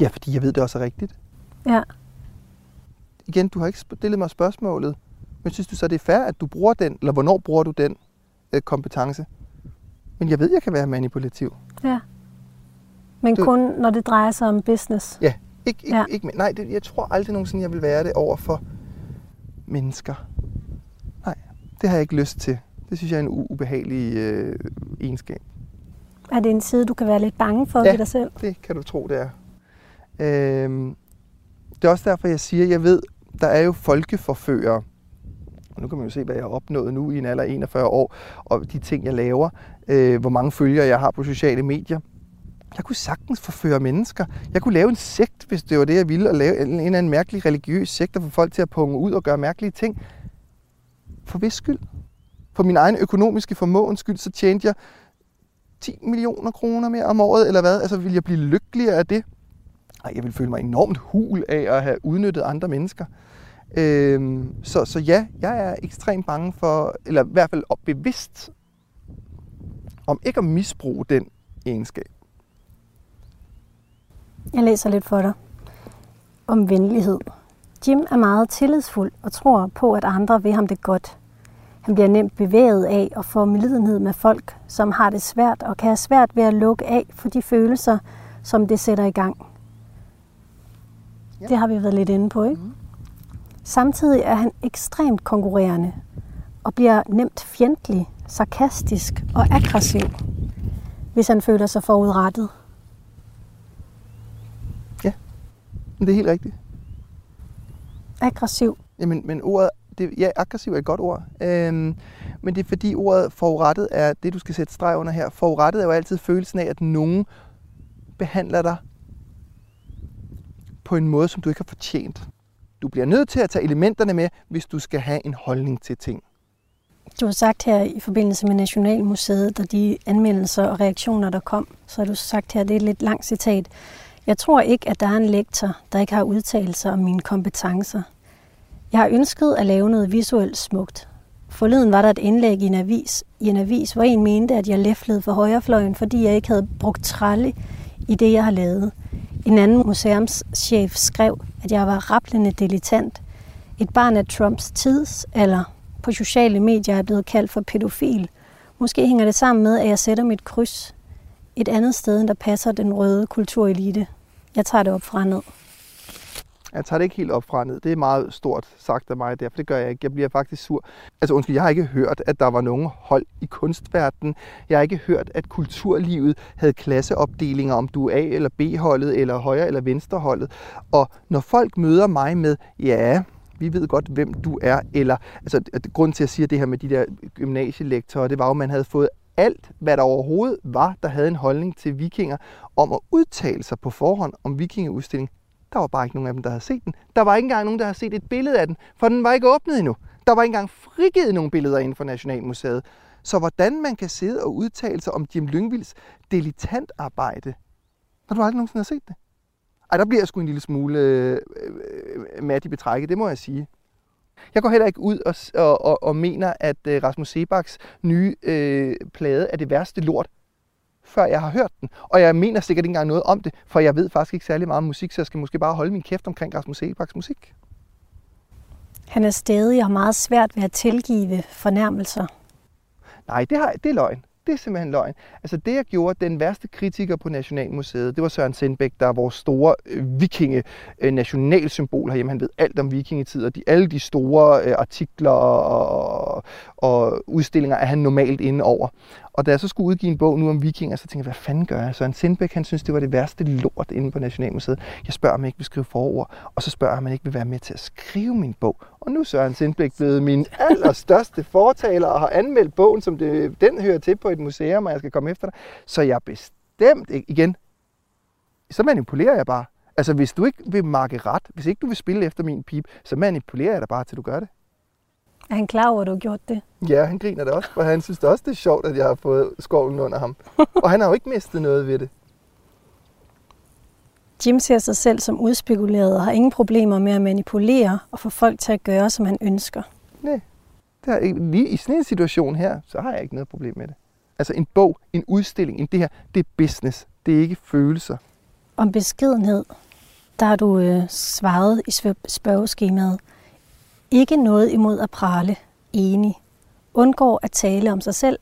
Ja, fordi jeg ved, det også er rigtigt. Ja. Igen, du har ikke stillet mig spørgsmålet, men synes du så, det er fair, at du bruger den, eller hvornår bruger du den øh, kompetence? Men jeg ved, jeg kan være manipulativ. Ja. Men du... kun når det drejer sig om business. Ja, ikke, ikke, ja. ikke nej, det, jeg tror aldrig nogensinde, jeg vil være det over for mennesker. Nej, det har jeg ikke lyst til. Det synes jeg er en ubehagelig øh, egenskab. Er det en side, du kan være lidt bange for ja, ved dig selv? det kan du tro, det er. Øhm, det er også derfor, jeg siger, jeg ved, der er jo folkeforfører. Og nu kan man jo se, hvad jeg har opnået nu i en alder af 41 år, og de ting, jeg laver, øh, hvor mange følgere jeg har på sociale medier. Jeg kunne sagtens forføre mennesker. Jeg kunne lave en sekt, hvis det var det, jeg ville, at lave en, en eller anden mærkelig religiøs sekt, der får folk til at punge ud og gøre mærkelige ting. For hvis skyld? For min egen økonomiske formåens skyld, så tjente jeg 10 millioner kroner mere om året, eller hvad? Altså, vil jeg blive lykkeligere af det? Ej, jeg vil føle mig enormt hul af at have udnyttet andre mennesker. Øhm, så, så ja, jeg er ekstremt bange for, eller i hvert fald bevidst om ikke at misbruge den egenskab. Jeg læser lidt for dig om venlighed. Jim er meget tillidsfuld og tror på, at andre vil ham det godt. Han bliver nemt bevæget af og får medlidenhed med folk, som har det svært og kan have svært ved at lukke af for de følelser, som det sætter i gang. Ja. Det har vi været lidt inde på, ikke? Mm. Samtidig er han ekstremt konkurrerende og bliver nemt fjendtlig, sarkastisk og aggressiv, hvis han føler sig forudrettet. Ja, det er helt rigtigt. Aggressiv. Jamen, men ordet, det, ja, aggressiv er et godt ord. Øhm, men det er fordi ordet forurettet er det, du skal sætte streg under her. Forurettet er jo altid følelsen af, at nogen behandler dig på en måde, som du ikke har fortjent. Du bliver nødt til at tage elementerne med, hvis du skal have en holdning til ting. Du har sagt her i forbindelse med Nationalmuseet, og de anmeldelser og reaktioner, der kom, så har du sagt her, det er et lidt langt citat. Jeg tror ikke, at der er en lektor, der ikke har udtalelser om mine kompetencer. Jeg har ønsket at lave noget visuelt smukt. Forleden var der et indlæg i en avis, i en avis hvor en mente, at jeg læflede for højrefløjen, fordi jeg ikke havde brugt tralle i det, jeg har lavet. En anden museumschef skrev, at jeg var rapplende dilettant. Et barn af Trumps tids, eller på sociale medier er blevet kaldt for pædofil. Måske hænger det sammen med, at jeg sætter mit kryds et andet sted, end der passer den røde kulturelite. Jeg tager det op fra ned. Jeg tager det ikke helt op fra ned. Det er meget stort sagt af mig derfor det gør jeg ikke. Jeg bliver faktisk sur. Altså undskyld, jeg har ikke hørt, at der var nogen hold i kunstverdenen. Jeg har ikke hørt, at kulturlivet havde klasseopdelinger, om du er A- eller B-holdet, eller højre- eller venstreholdet. Og når folk møder mig med, ja, vi ved godt, hvem du er, eller, altså, grund til at sige det her med de der gymnasielektorer, det var jo, at man havde fået alt, hvad der overhovedet var, der havde en holdning til vikinger, om at udtale sig på forhånd om vikingeudstillingen, der var bare ikke nogen af dem, der havde set den. Der var ikke engang nogen, der havde set et billede af den, for den var ikke åbnet endnu. Der var ikke engang frigivet nogle billeder inden for Nationalmuseet. Så hvordan man kan sidde og udtale sig om Jim Lyngvilds dilettantarbejde, når du aldrig nogensinde har set det? Ej, der bliver jeg sgu en lille smule øh, øh, mat i betrækket, det må jeg sige. Jeg går heller ikke ud og, og, og, og mener, at øh, Rasmus Sebaks nye øh, plade er det værste lort, før jeg har hørt den. Og jeg mener sikkert ikke engang noget om det, for jeg ved faktisk ikke særlig meget om musik, så jeg skal måske bare holde min kæft omkring Rasmus Sebaks musik. Han er stadig og meget svært ved at tilgive fornærmelser. Nej, det, har, det er løgn. Det er simpelthen løgn. Altså det, jeg gjorde, den værste kritiker på Nationalmuseet, det var Søren Sindbæk, der er vores store øh, vikinge øh, nationalsymbol herhjemme. Han ved alt om vikingetid, og de, alle de store øh, artikler og, og udstillinger er han normalt inde over. Og da jeg så skulle udgive en bog nu om vikinger, så tænkte jeg, hvad fanden gør jeg? Søren Sindbæk, han synes, det var det værste lort inde på Nationalmuseet. Jeg spørger, om jeg ikke vil skrive forord, og så spørger jeg, om han ikke vil være med til at skrive min bog. Og nu er Søren Sindbæk blevet min allerstørste fortaler og har anmeldt bogen, som det, den hører til på et museum, og jeg skal komme efter dig. Så jeg bestemt ikke, igen, så manipulerer jeg bare. Altså, hvis du ikke vil marke ret, hvis ikke du vil spille efter min pip, så manipulerer jeg dig bare, til du gør det. Er han klar over, at du har gjort det? Ja, han griner det også, for han synes det også, det er sjovt, at jeg har fået skovlen under ham. og han har jo ikke mistet noget ved det. Jim ser sig selv som udspekuleret og har ingen problemer med at manipulere og få folk til at gøre, som han ønsker. Nej, det er lige i sådan en situation her, så har jeg ikke noget problem med det. Altså en bog, en udstilling, en det her, det er business. Det er ikke følelser. Om beskedenhed, der har du øh, svaret i spørgeskemaet. Ikke noget imod at prale. Enig. Undgår at tale om sig selv.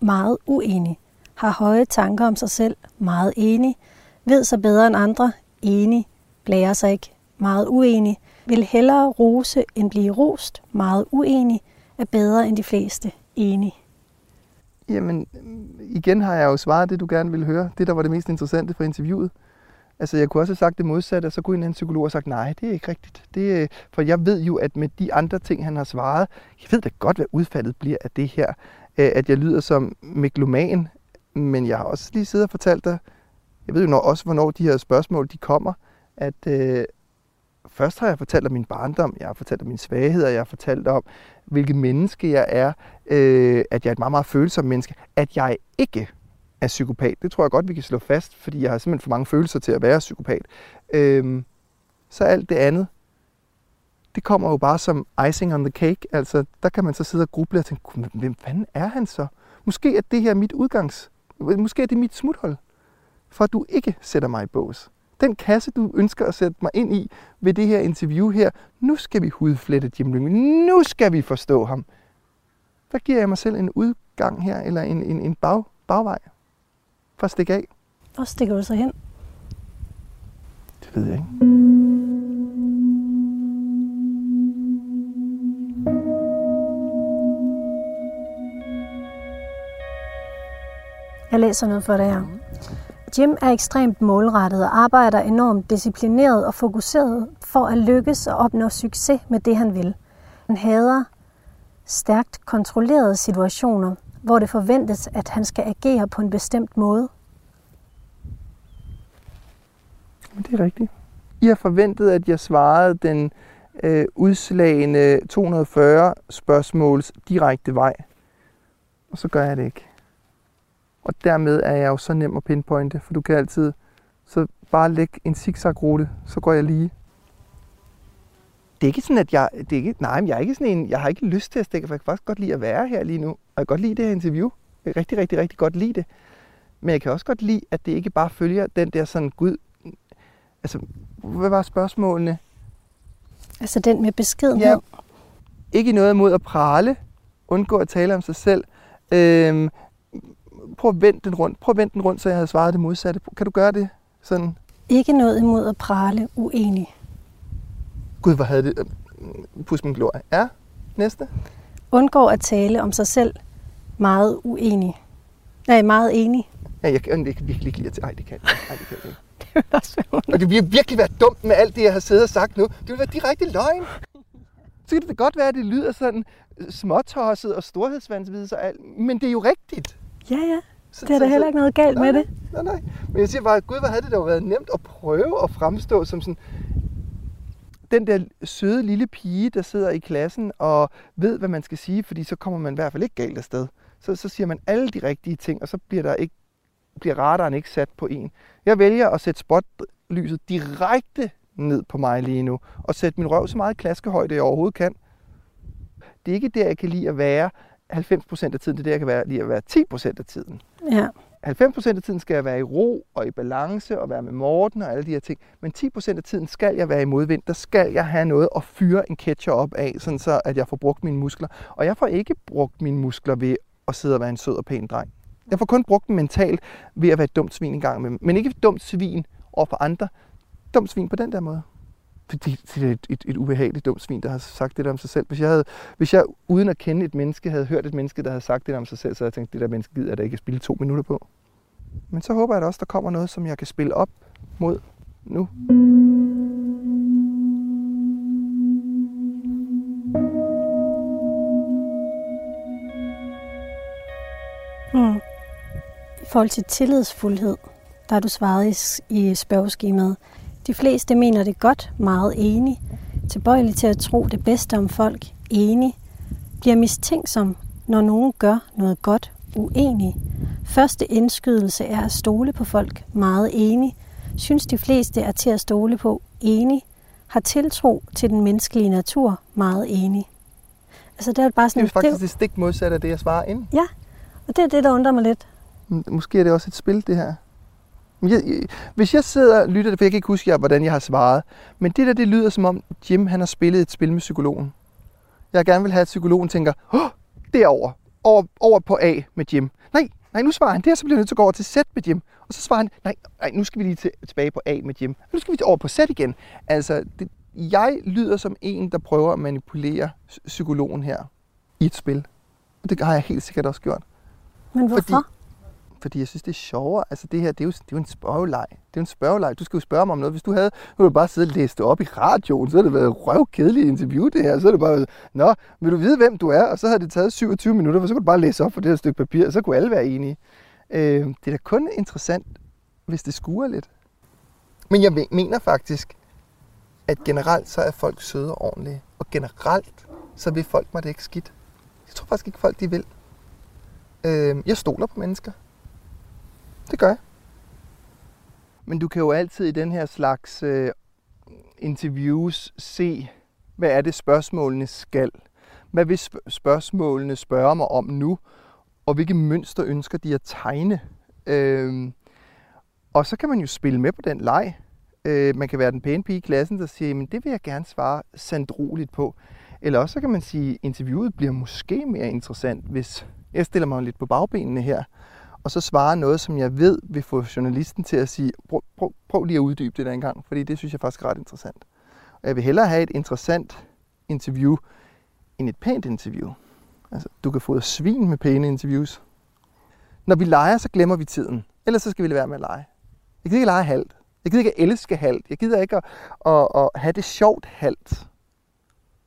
Meget uenig. Har høje tanker om sig selv. Meget enig. Ved sig bedre end andre. Enig. Blærer sig ikke. Meget uenig. Vil hellere rose end blive rost. Meget uenig. Er bedre end de fleste. Enig. Jamen, igen har jeg jo svaret det, du gerne ville høre. Det, der var det mest interessante for interviewet. Altså, jeg kunne også have sagt det modsatte, og så kunne en anden psykolog have sagt, nej, det er ikke rigtigt. Det, øh, for jeg ved jo, at med de andre ting, han har svaret, jeg ved da godt, hvad udfaldet bliver af det her. At jeg lyder som megloman, men jeg har også lige siddet og fortalt dig, jeg ved jo også, hvornår de her spørgsmål de kommer, at øh, først har jeg fortalt om min barndom, jeg har fortalt om mine svagheder, jeg har fortalt om, hvilket menneske jeg er, øh, at jeg er et meget, meget følsomt menneske, at jeg ikke er psykopat. Det tror jeg godt, vi kan slå fast, fordi jeg har simpelthen for mange følelser til at være psykopat. Øh, så alt det andet, det kommer jo bare som icing on the cake. Altså, der kan man så sidde og gruble og tænke, hvem fanden er han så? Måske er det her mit udgangs... Måske er det mit smuthul, for at du ikke sætter mig i bås. Den kasse, du ønsker at sætte mig ind i ved det her interview her, nu skal vi hudflette Jim Lyngvild. Nu skal vi forstå ham. Hvad giver jeg mig selv en udgang her, eller en, en, en bag, bagvej? for at stikke af? Hvor stikker du så hen? Det ved jeg ikke. Jeg læser noget for dig her. Jim er ekstremt målrettet og arbejder enormt disciplineret og fokuseret for at lykkes og opnå succes med det, han vil. Han hader stærkt kontrollerede situationer, hvor det forventes, at han skal agere på en bestemt måde. Det er rigtigt. I har forventet, at jeg svarede den øh, udslagende 240 spørgsmåls direkte vej. Og så gør jeg det ikke. Og dermed er jeg jo så nem at pinpointe, for du kan altid så bare lægge en zigzag-rute, så går jeg lige. det er ikke sådan, at jeg... Det er ikke, nej, men jeg er ikke sådan en... Jeg har ikke lyst til at stikke, for jeg kan faktisk godt lide at være her lige nu. Og jeg kan godt lide det her interview. Jeg kan rigtig, rigtig, rigtig godt lide det. Men jeg kan også godt lide, at det ikke bare følger den der sådan, gud... Altså, hvad var spørgsmålene? Altså den med beskedenhed. Ja. Ikke noget imod at prale. Undgå at tale om sig selv. Øhm, prøv at vende den rundt. Prøv at vende den rundt, så jeg havde svaret det modsatte. Kan du gøre det sådan? Ikke noget imod at prale uenig. Gud, hvor havde det... Pus min glorie. Ja, næste. Undgår at tale om sig selv meget uenig. Nej, meget enig. Ja, jeg kan ikke virkelig lide at... Ej, det kan jeg ikke. Ej, det kan jeg ikke. Det vil også være Og det vil virkelig være dumt med alt det, jeg har siddet og sagt nu. Det vil være direkte løgn. Så kan det godt være, at det lyder sådan småtosset og storhedsvandsvidelse og alt, men det er jo rigtigt. Ja, ja. Så, Det er der heller ikke noget galt nej, med det. Nej, nej. Men jeg siger bare, gud, hvor havde det dog været nemt at prøve at fremstå som sådan den der søde lille pige, der sidder i klassen og ved, hvad man skal sige, fordi så kommer man i hvert fald ikke galt afsted. Så, så siger man alle de rigtige ting, og så bliver der ikke bliver radaren ikke sat på en. Jeg vælger at sætte spotlyset direkte ned på mig lige nu, og sætte min røv så meget klaskehøjde, jeg overhovedet kan. Det er ikke der, jeg kan lide at være 90% af tiden, det er der, jeg kan være, lide at være 10% af tiden. Ja. 90% af tiden skal jeg være i ro og i balance og være med Morten og alle de her ting. Men 10% af tiden skal jeg være i modvind. Der skal jeg have noget at fyre en catcher op af, sådan så at jeg får brugt mine muskler. Og jeg får ikke brugt mine muskler ved at sidde og være en sød og pæn dreng. Jeg får kun brugt dem mentalt ved at være et dumt svin en gang med Men ikke et dumt svin over for andre. Dumt svin på den der måde. Fordi det er et, et, et ubehageligt dumt svin, der har sagt det der om sig selv. Hvis jeg, havde, hvis jeg uden at kende et menneske havde hørt et menneske, der havde sagt det der om sig selv, så havde jeg tænkt, det der menneske gider jeg da ikke at spille to minutter på. Men så håber jeg da også, der kommer noget, som jeg kan spille op mod nu. Mm. I forhold til tillidsfuldhed, der har du svaret i, i spørgeskemaet. De fleste mener det godt, meget enig. Tilbøjelig til at tro det bedste om folk, enig. Bliver mistænksom, når nogen gør noget godt, uenig. Første indskydelse er at stole på folk, meget enig. Synes de fleste er til at stole på, enig. Har tiltro til den menneskelige natur, meget enig. Altså det er bare Det sådan, er faktisk det stik modsatte af det, jeg svarer ind. ja, og det er det, der undrer mig lidt. Måske er det også et spil, det her. Jeg, hvis jeg sidder og lytter, for jeg kan ikke huske, hvordan jeg har svaret, men det der, det lyder som om Jim, han har spillet et spil med psykologen. Jeg gerne vil have, at psykologen tænker, Åh, derover, over, over på A med Jim. Nej, nej, nu svarer han det, og så bliver jeg nødt til at gå over til Z med Jim. Og så svarer han, nej, nej nu skal vi lige til, tilbage på A med Jim. Nu skal vi over på Z igen. Altså, det, jeg lyder som en, der prøver at manipulere psy- psykologen her i et spil. Og det har jeg helt sikkert også gjort. Men hvorfor? Fordi- fordi jeg synes, det er sjovere. Altså det her, det er jo, det er jo en spørgeleg. Det er jo en spørgeleg. Du skal jo spørge mig om noget. Hvis du havde, nu du bare sidde og læst det op i radioen, så havde det været røvkedeligt interview det her. Så er det bare, nå, vil du vide, hvem du er? Og så havde det taget 27 minutter, for så kunne du bare læse op på det her stykke papir, og så kunne alle være enige. Øh, det er da kun interessant, hvis det skuer lidt. Men jeg mener faktisk, at generelt så er folk søde og ordentlige. Og generelt, så vil folk mig det ikke skidt. Jeg tror faktisk ikke, folk de vil. Øh, jeg stoler på mennesker. Det gør jeg. Men du kan jo altid i den her slags øh, interviews se, hvad er det spørgsmålene skal. Hvad vil spørgsmålene spørge mig om nu? Og hvilke mønster ønsker de at tegne? Øh, og så kan man jo spille med på den leg. Øh, man kan være den pæne pige i klassen, der siger, men det vil jeg gerne svare sandroligt på. Eller også så kan man sige, at interviewet bliver måske mere interessant, hvis jeg stiller mig lidt på bagbenene her, og så svare noget, som jeg ved vil få journalisten til at sige, prøv, prøv, prøv lige at uddybe det der engang, fordi det synes jeg faktisk er ret interessant. Og jeg vil hellere have et interessant interview, end et pænt interview. Altså, du kan få svin med pæne interviews. Når vi leger, så glemmer vi tiden. Ellers så skal vi lade være med at lege. Jeg gider ikke lege halvt. Jeg gider ikke at elske halvt. Jeg gider ikke at, at, at have det sjovt halvt.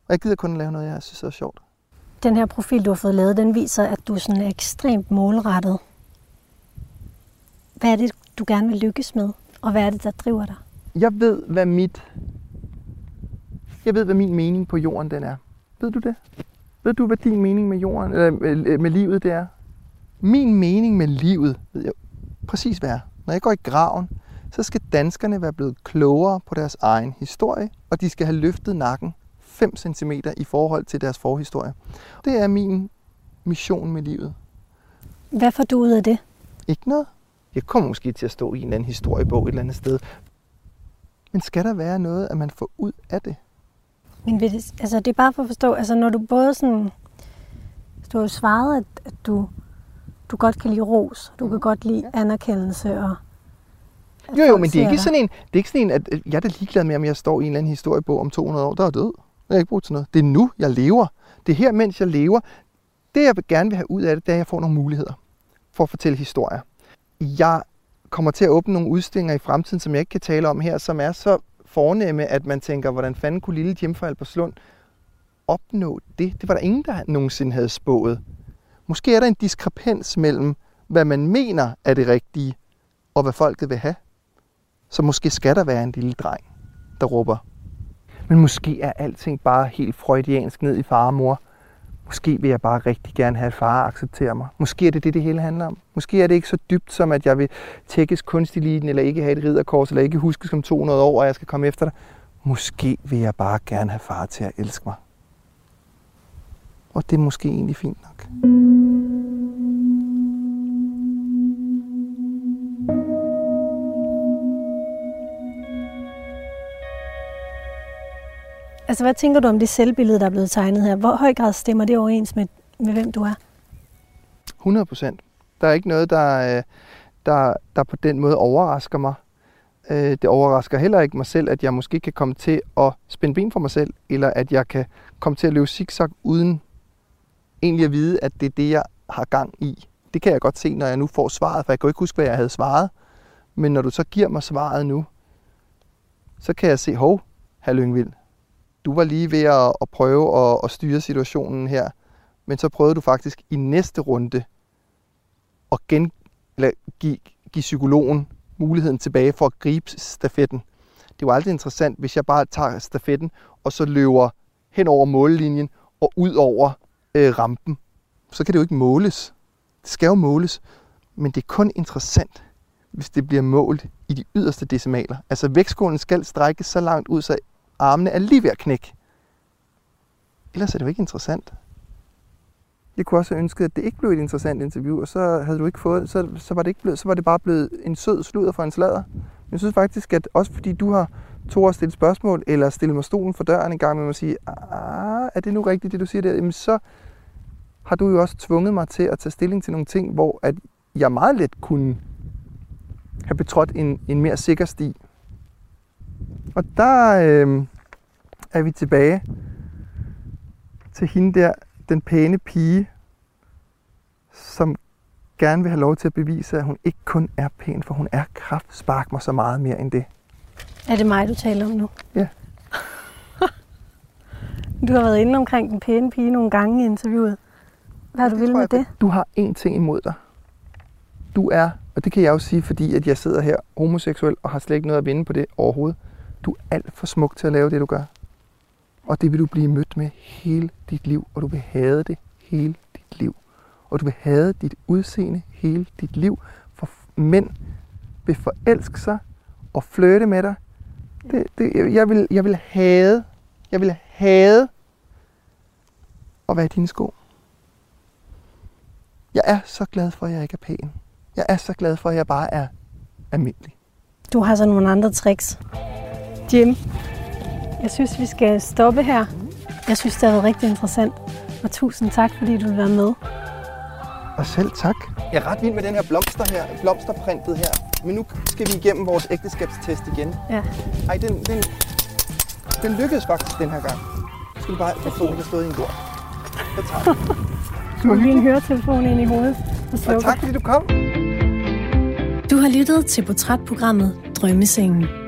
Og jeg gider kun at lave noget, jeg synes er sjovt. Den her profil, du har fået lavet, den viser, at du sådan er ekstremt målrettet. Hvad er det, du gerne vil lykkes med? Og hvad er det, der driver dig? Jeg ved, hvad mit... Jeg ved, hvad min mening på jorden den er. Ved du det? Ved du, hvad din mening med jorden, eller med, med livet det er? Min mening med livet, ved jeg præcis hvad er. Når jeg går i graven, så skal danskerne være blevet klogere på deres egen historie, og de skal have løftet nakken 5 cm i forhold til deres forhistorie. Det er min mission med livet. Hvad får du ud af det? Ikke noget. Jeg kommer måske til at stå i en eller anden historiebog et eller andet sted. Men skal der være noget, at man får ud af det? Men det, altså, det er bare for at forstå, altså når du både sådan, du har jo svaret, at, at du, du godt kan lide ros, du kan godt lide anerkendelse og jo, jo, men det er ikke sådan en, det er ikke sådan en, at jeg er da ligeglad med, om jeg står i en eller anden historiebog om 200 år, der er død. Jeg har ikke brugt til noget. Det er nu, jeg lever. Det er her, mens jeg lever. Det, jeg gerne vil have ud af det, det er, at jeg får nogle muligheder for at fortælle historier. Jeg kommer til at åbne nogle udstillinger i fremtiden, som jeg ikke kan tale om her, som er så fornemme, at man tænker, hvordan fanden kunne lille Jim fra Alberslund opnå det? Det var der ingen, der nogensinde havde spået. Måske er der en diskrepans mellem, hvad man mener er det rigtige, og hvad folket vil have. Så måske skal der være en lille dreng, der råber. Men måske er alting bare helt freudiansk ned i far og mor. Måske vil jeg bare rigtig gerne have, at far accepterer mig. Måske er det det, det hele handler om. Måske er det ikke så dybt, som at jeg vil tækkes kunsteliten, eller ikke have et ridderkors, eller ikke huske som 200 år, og jeg skal komme efter dig. Måske vil jeg bare gerne have far til at elske mig. Og det er måske egentlig fint nok. Altså, hvad tænker du om det selvbillede, der er blevet tegnet her? Hvor høj grad stemmer det overens med, med hvem du er? 100 procent. Der er ikke noget, der, øh, der, der på den måde overrasker mig. Øh, det overrasker heller ikke mig selv, at jeg måske kan komme til at spænde ben for mig selv, eller at jeg kan komme til at løbe zigzag uden egentlig at vide, at det er det, jeg har gang i. Det kan jeg godt se, når jeg nu får svaret, for jeg kan jo ikke huske, hvad jeg havde svaret. Men når du så giver mig svaret nu, så kan jeg se, hov, herr Lyngvild, du var lige ved at, at prøve at, at styre situationen her, men så prøvede du faktisk i næste runde at gen, eller give, give psykologen muligheden tilbage for at gribe stafetten. Det var aldrig interessant, hvis jeg bare tager stafetten og så løber hen over mållinjen og ud over øh, rampen. Så kan det jo ikke måles. Det skal jo måles. Men det er kun interessant, hvis det bliver målt i de yderste decimaler. Altså vægtskålen skal strækkes så langt ud, så armene er lige ved at knække. Ellers er det jo ikke interessant. Jeg kunne også have ønsket, at det ikke blev et interessant interview, og så havde du ikke fået, så, så, var, det ikke blevet, så var det bare blevet en sød sludder for en slader. Jeg synes faktisk, at også fordi du har to at stille spørgsmål, eller stille mig stolen for døren en gang med at sige, ah, er det nu rigtigt, det du siger der? Jamen så har du jo også tvunget mig til at tage stilling til nogle ting, hvor at jeg meget let kunne have betrådt en, en mere sikker sti. Og der øh, er vi tilbage til hende der, den pæne pige, som gerne vil have lov til at bevise, at hun ikke kun er pæn, for hun er kraft. Spark mig så meget mere end det. Er det mig, du taler om nu? Ja. du har været inde omkring den pæne pige nogle gange i interviewet. Hvad har du vil med det? Du har én ting imod dig. Du er, og det kan jeg jo sige, fordi at jeg sidder her homoseksuel og har slet ikke noget at vinde på det overhovedet. Du er alt for smuk til at lave det, du gør. Og det vil du blive mødt med hele dit liv, og du vil have det hele dit liv. Og du vil have dit udseende hele dit liv, for mænd vil forelske sig og flytte med dig. Det, det, jeg, vil, jeg vil have, jeg vil have at være i dine sko. Jeg er så glad for, at jeg ikke er pæn. Jeg er så glad for, at jeg bare er almindelig. Du har så nogle andre tricks. Jim, jeg synes, vi skal stoppe her. Jeg synes, det har været rigtig interessant. Og tusind tak, fordi du vil være med. Og selv tak. Jeg er ret vild med den her blomster her, blomsterprintet her. Men nu skal vi igennem vores ægteskabstest igen. Ja. Ej, den, den, den lykkedes faktisk den her gang. Nu skal du bare forstå, at jeg stod i en jord. Jeg tager Du har lige en høretelefon ind i hovedet. Og, og tak, fordi du kom. Du har lyttet til portrætprogrammet Drømmesengen.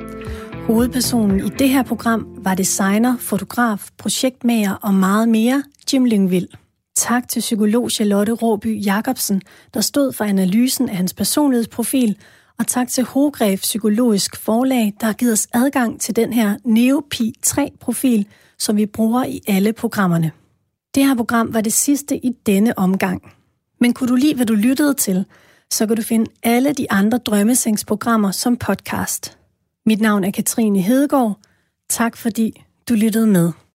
Hovedpersonen i det her program var designer, fotograf, projektmager og meget mere, Jim Lyngvild. Tak til psykolog Charlotte Råby Jacobsen, der stod for analysen af hans personlighedsprofil, og tak til Hogref Psykologisk Forlag, der har givet os adgang til den her Neopi 3-profil, som vi bruger i alle programmerne. Det her program var det sidste i denne omgang. Men kunne du lide, hvad du lyttede til, så kan du finde alle de andre drømmesengsprogrammer som podcast. Mit navn er Katrine Hedegaard. Tak fordi du lyttede med.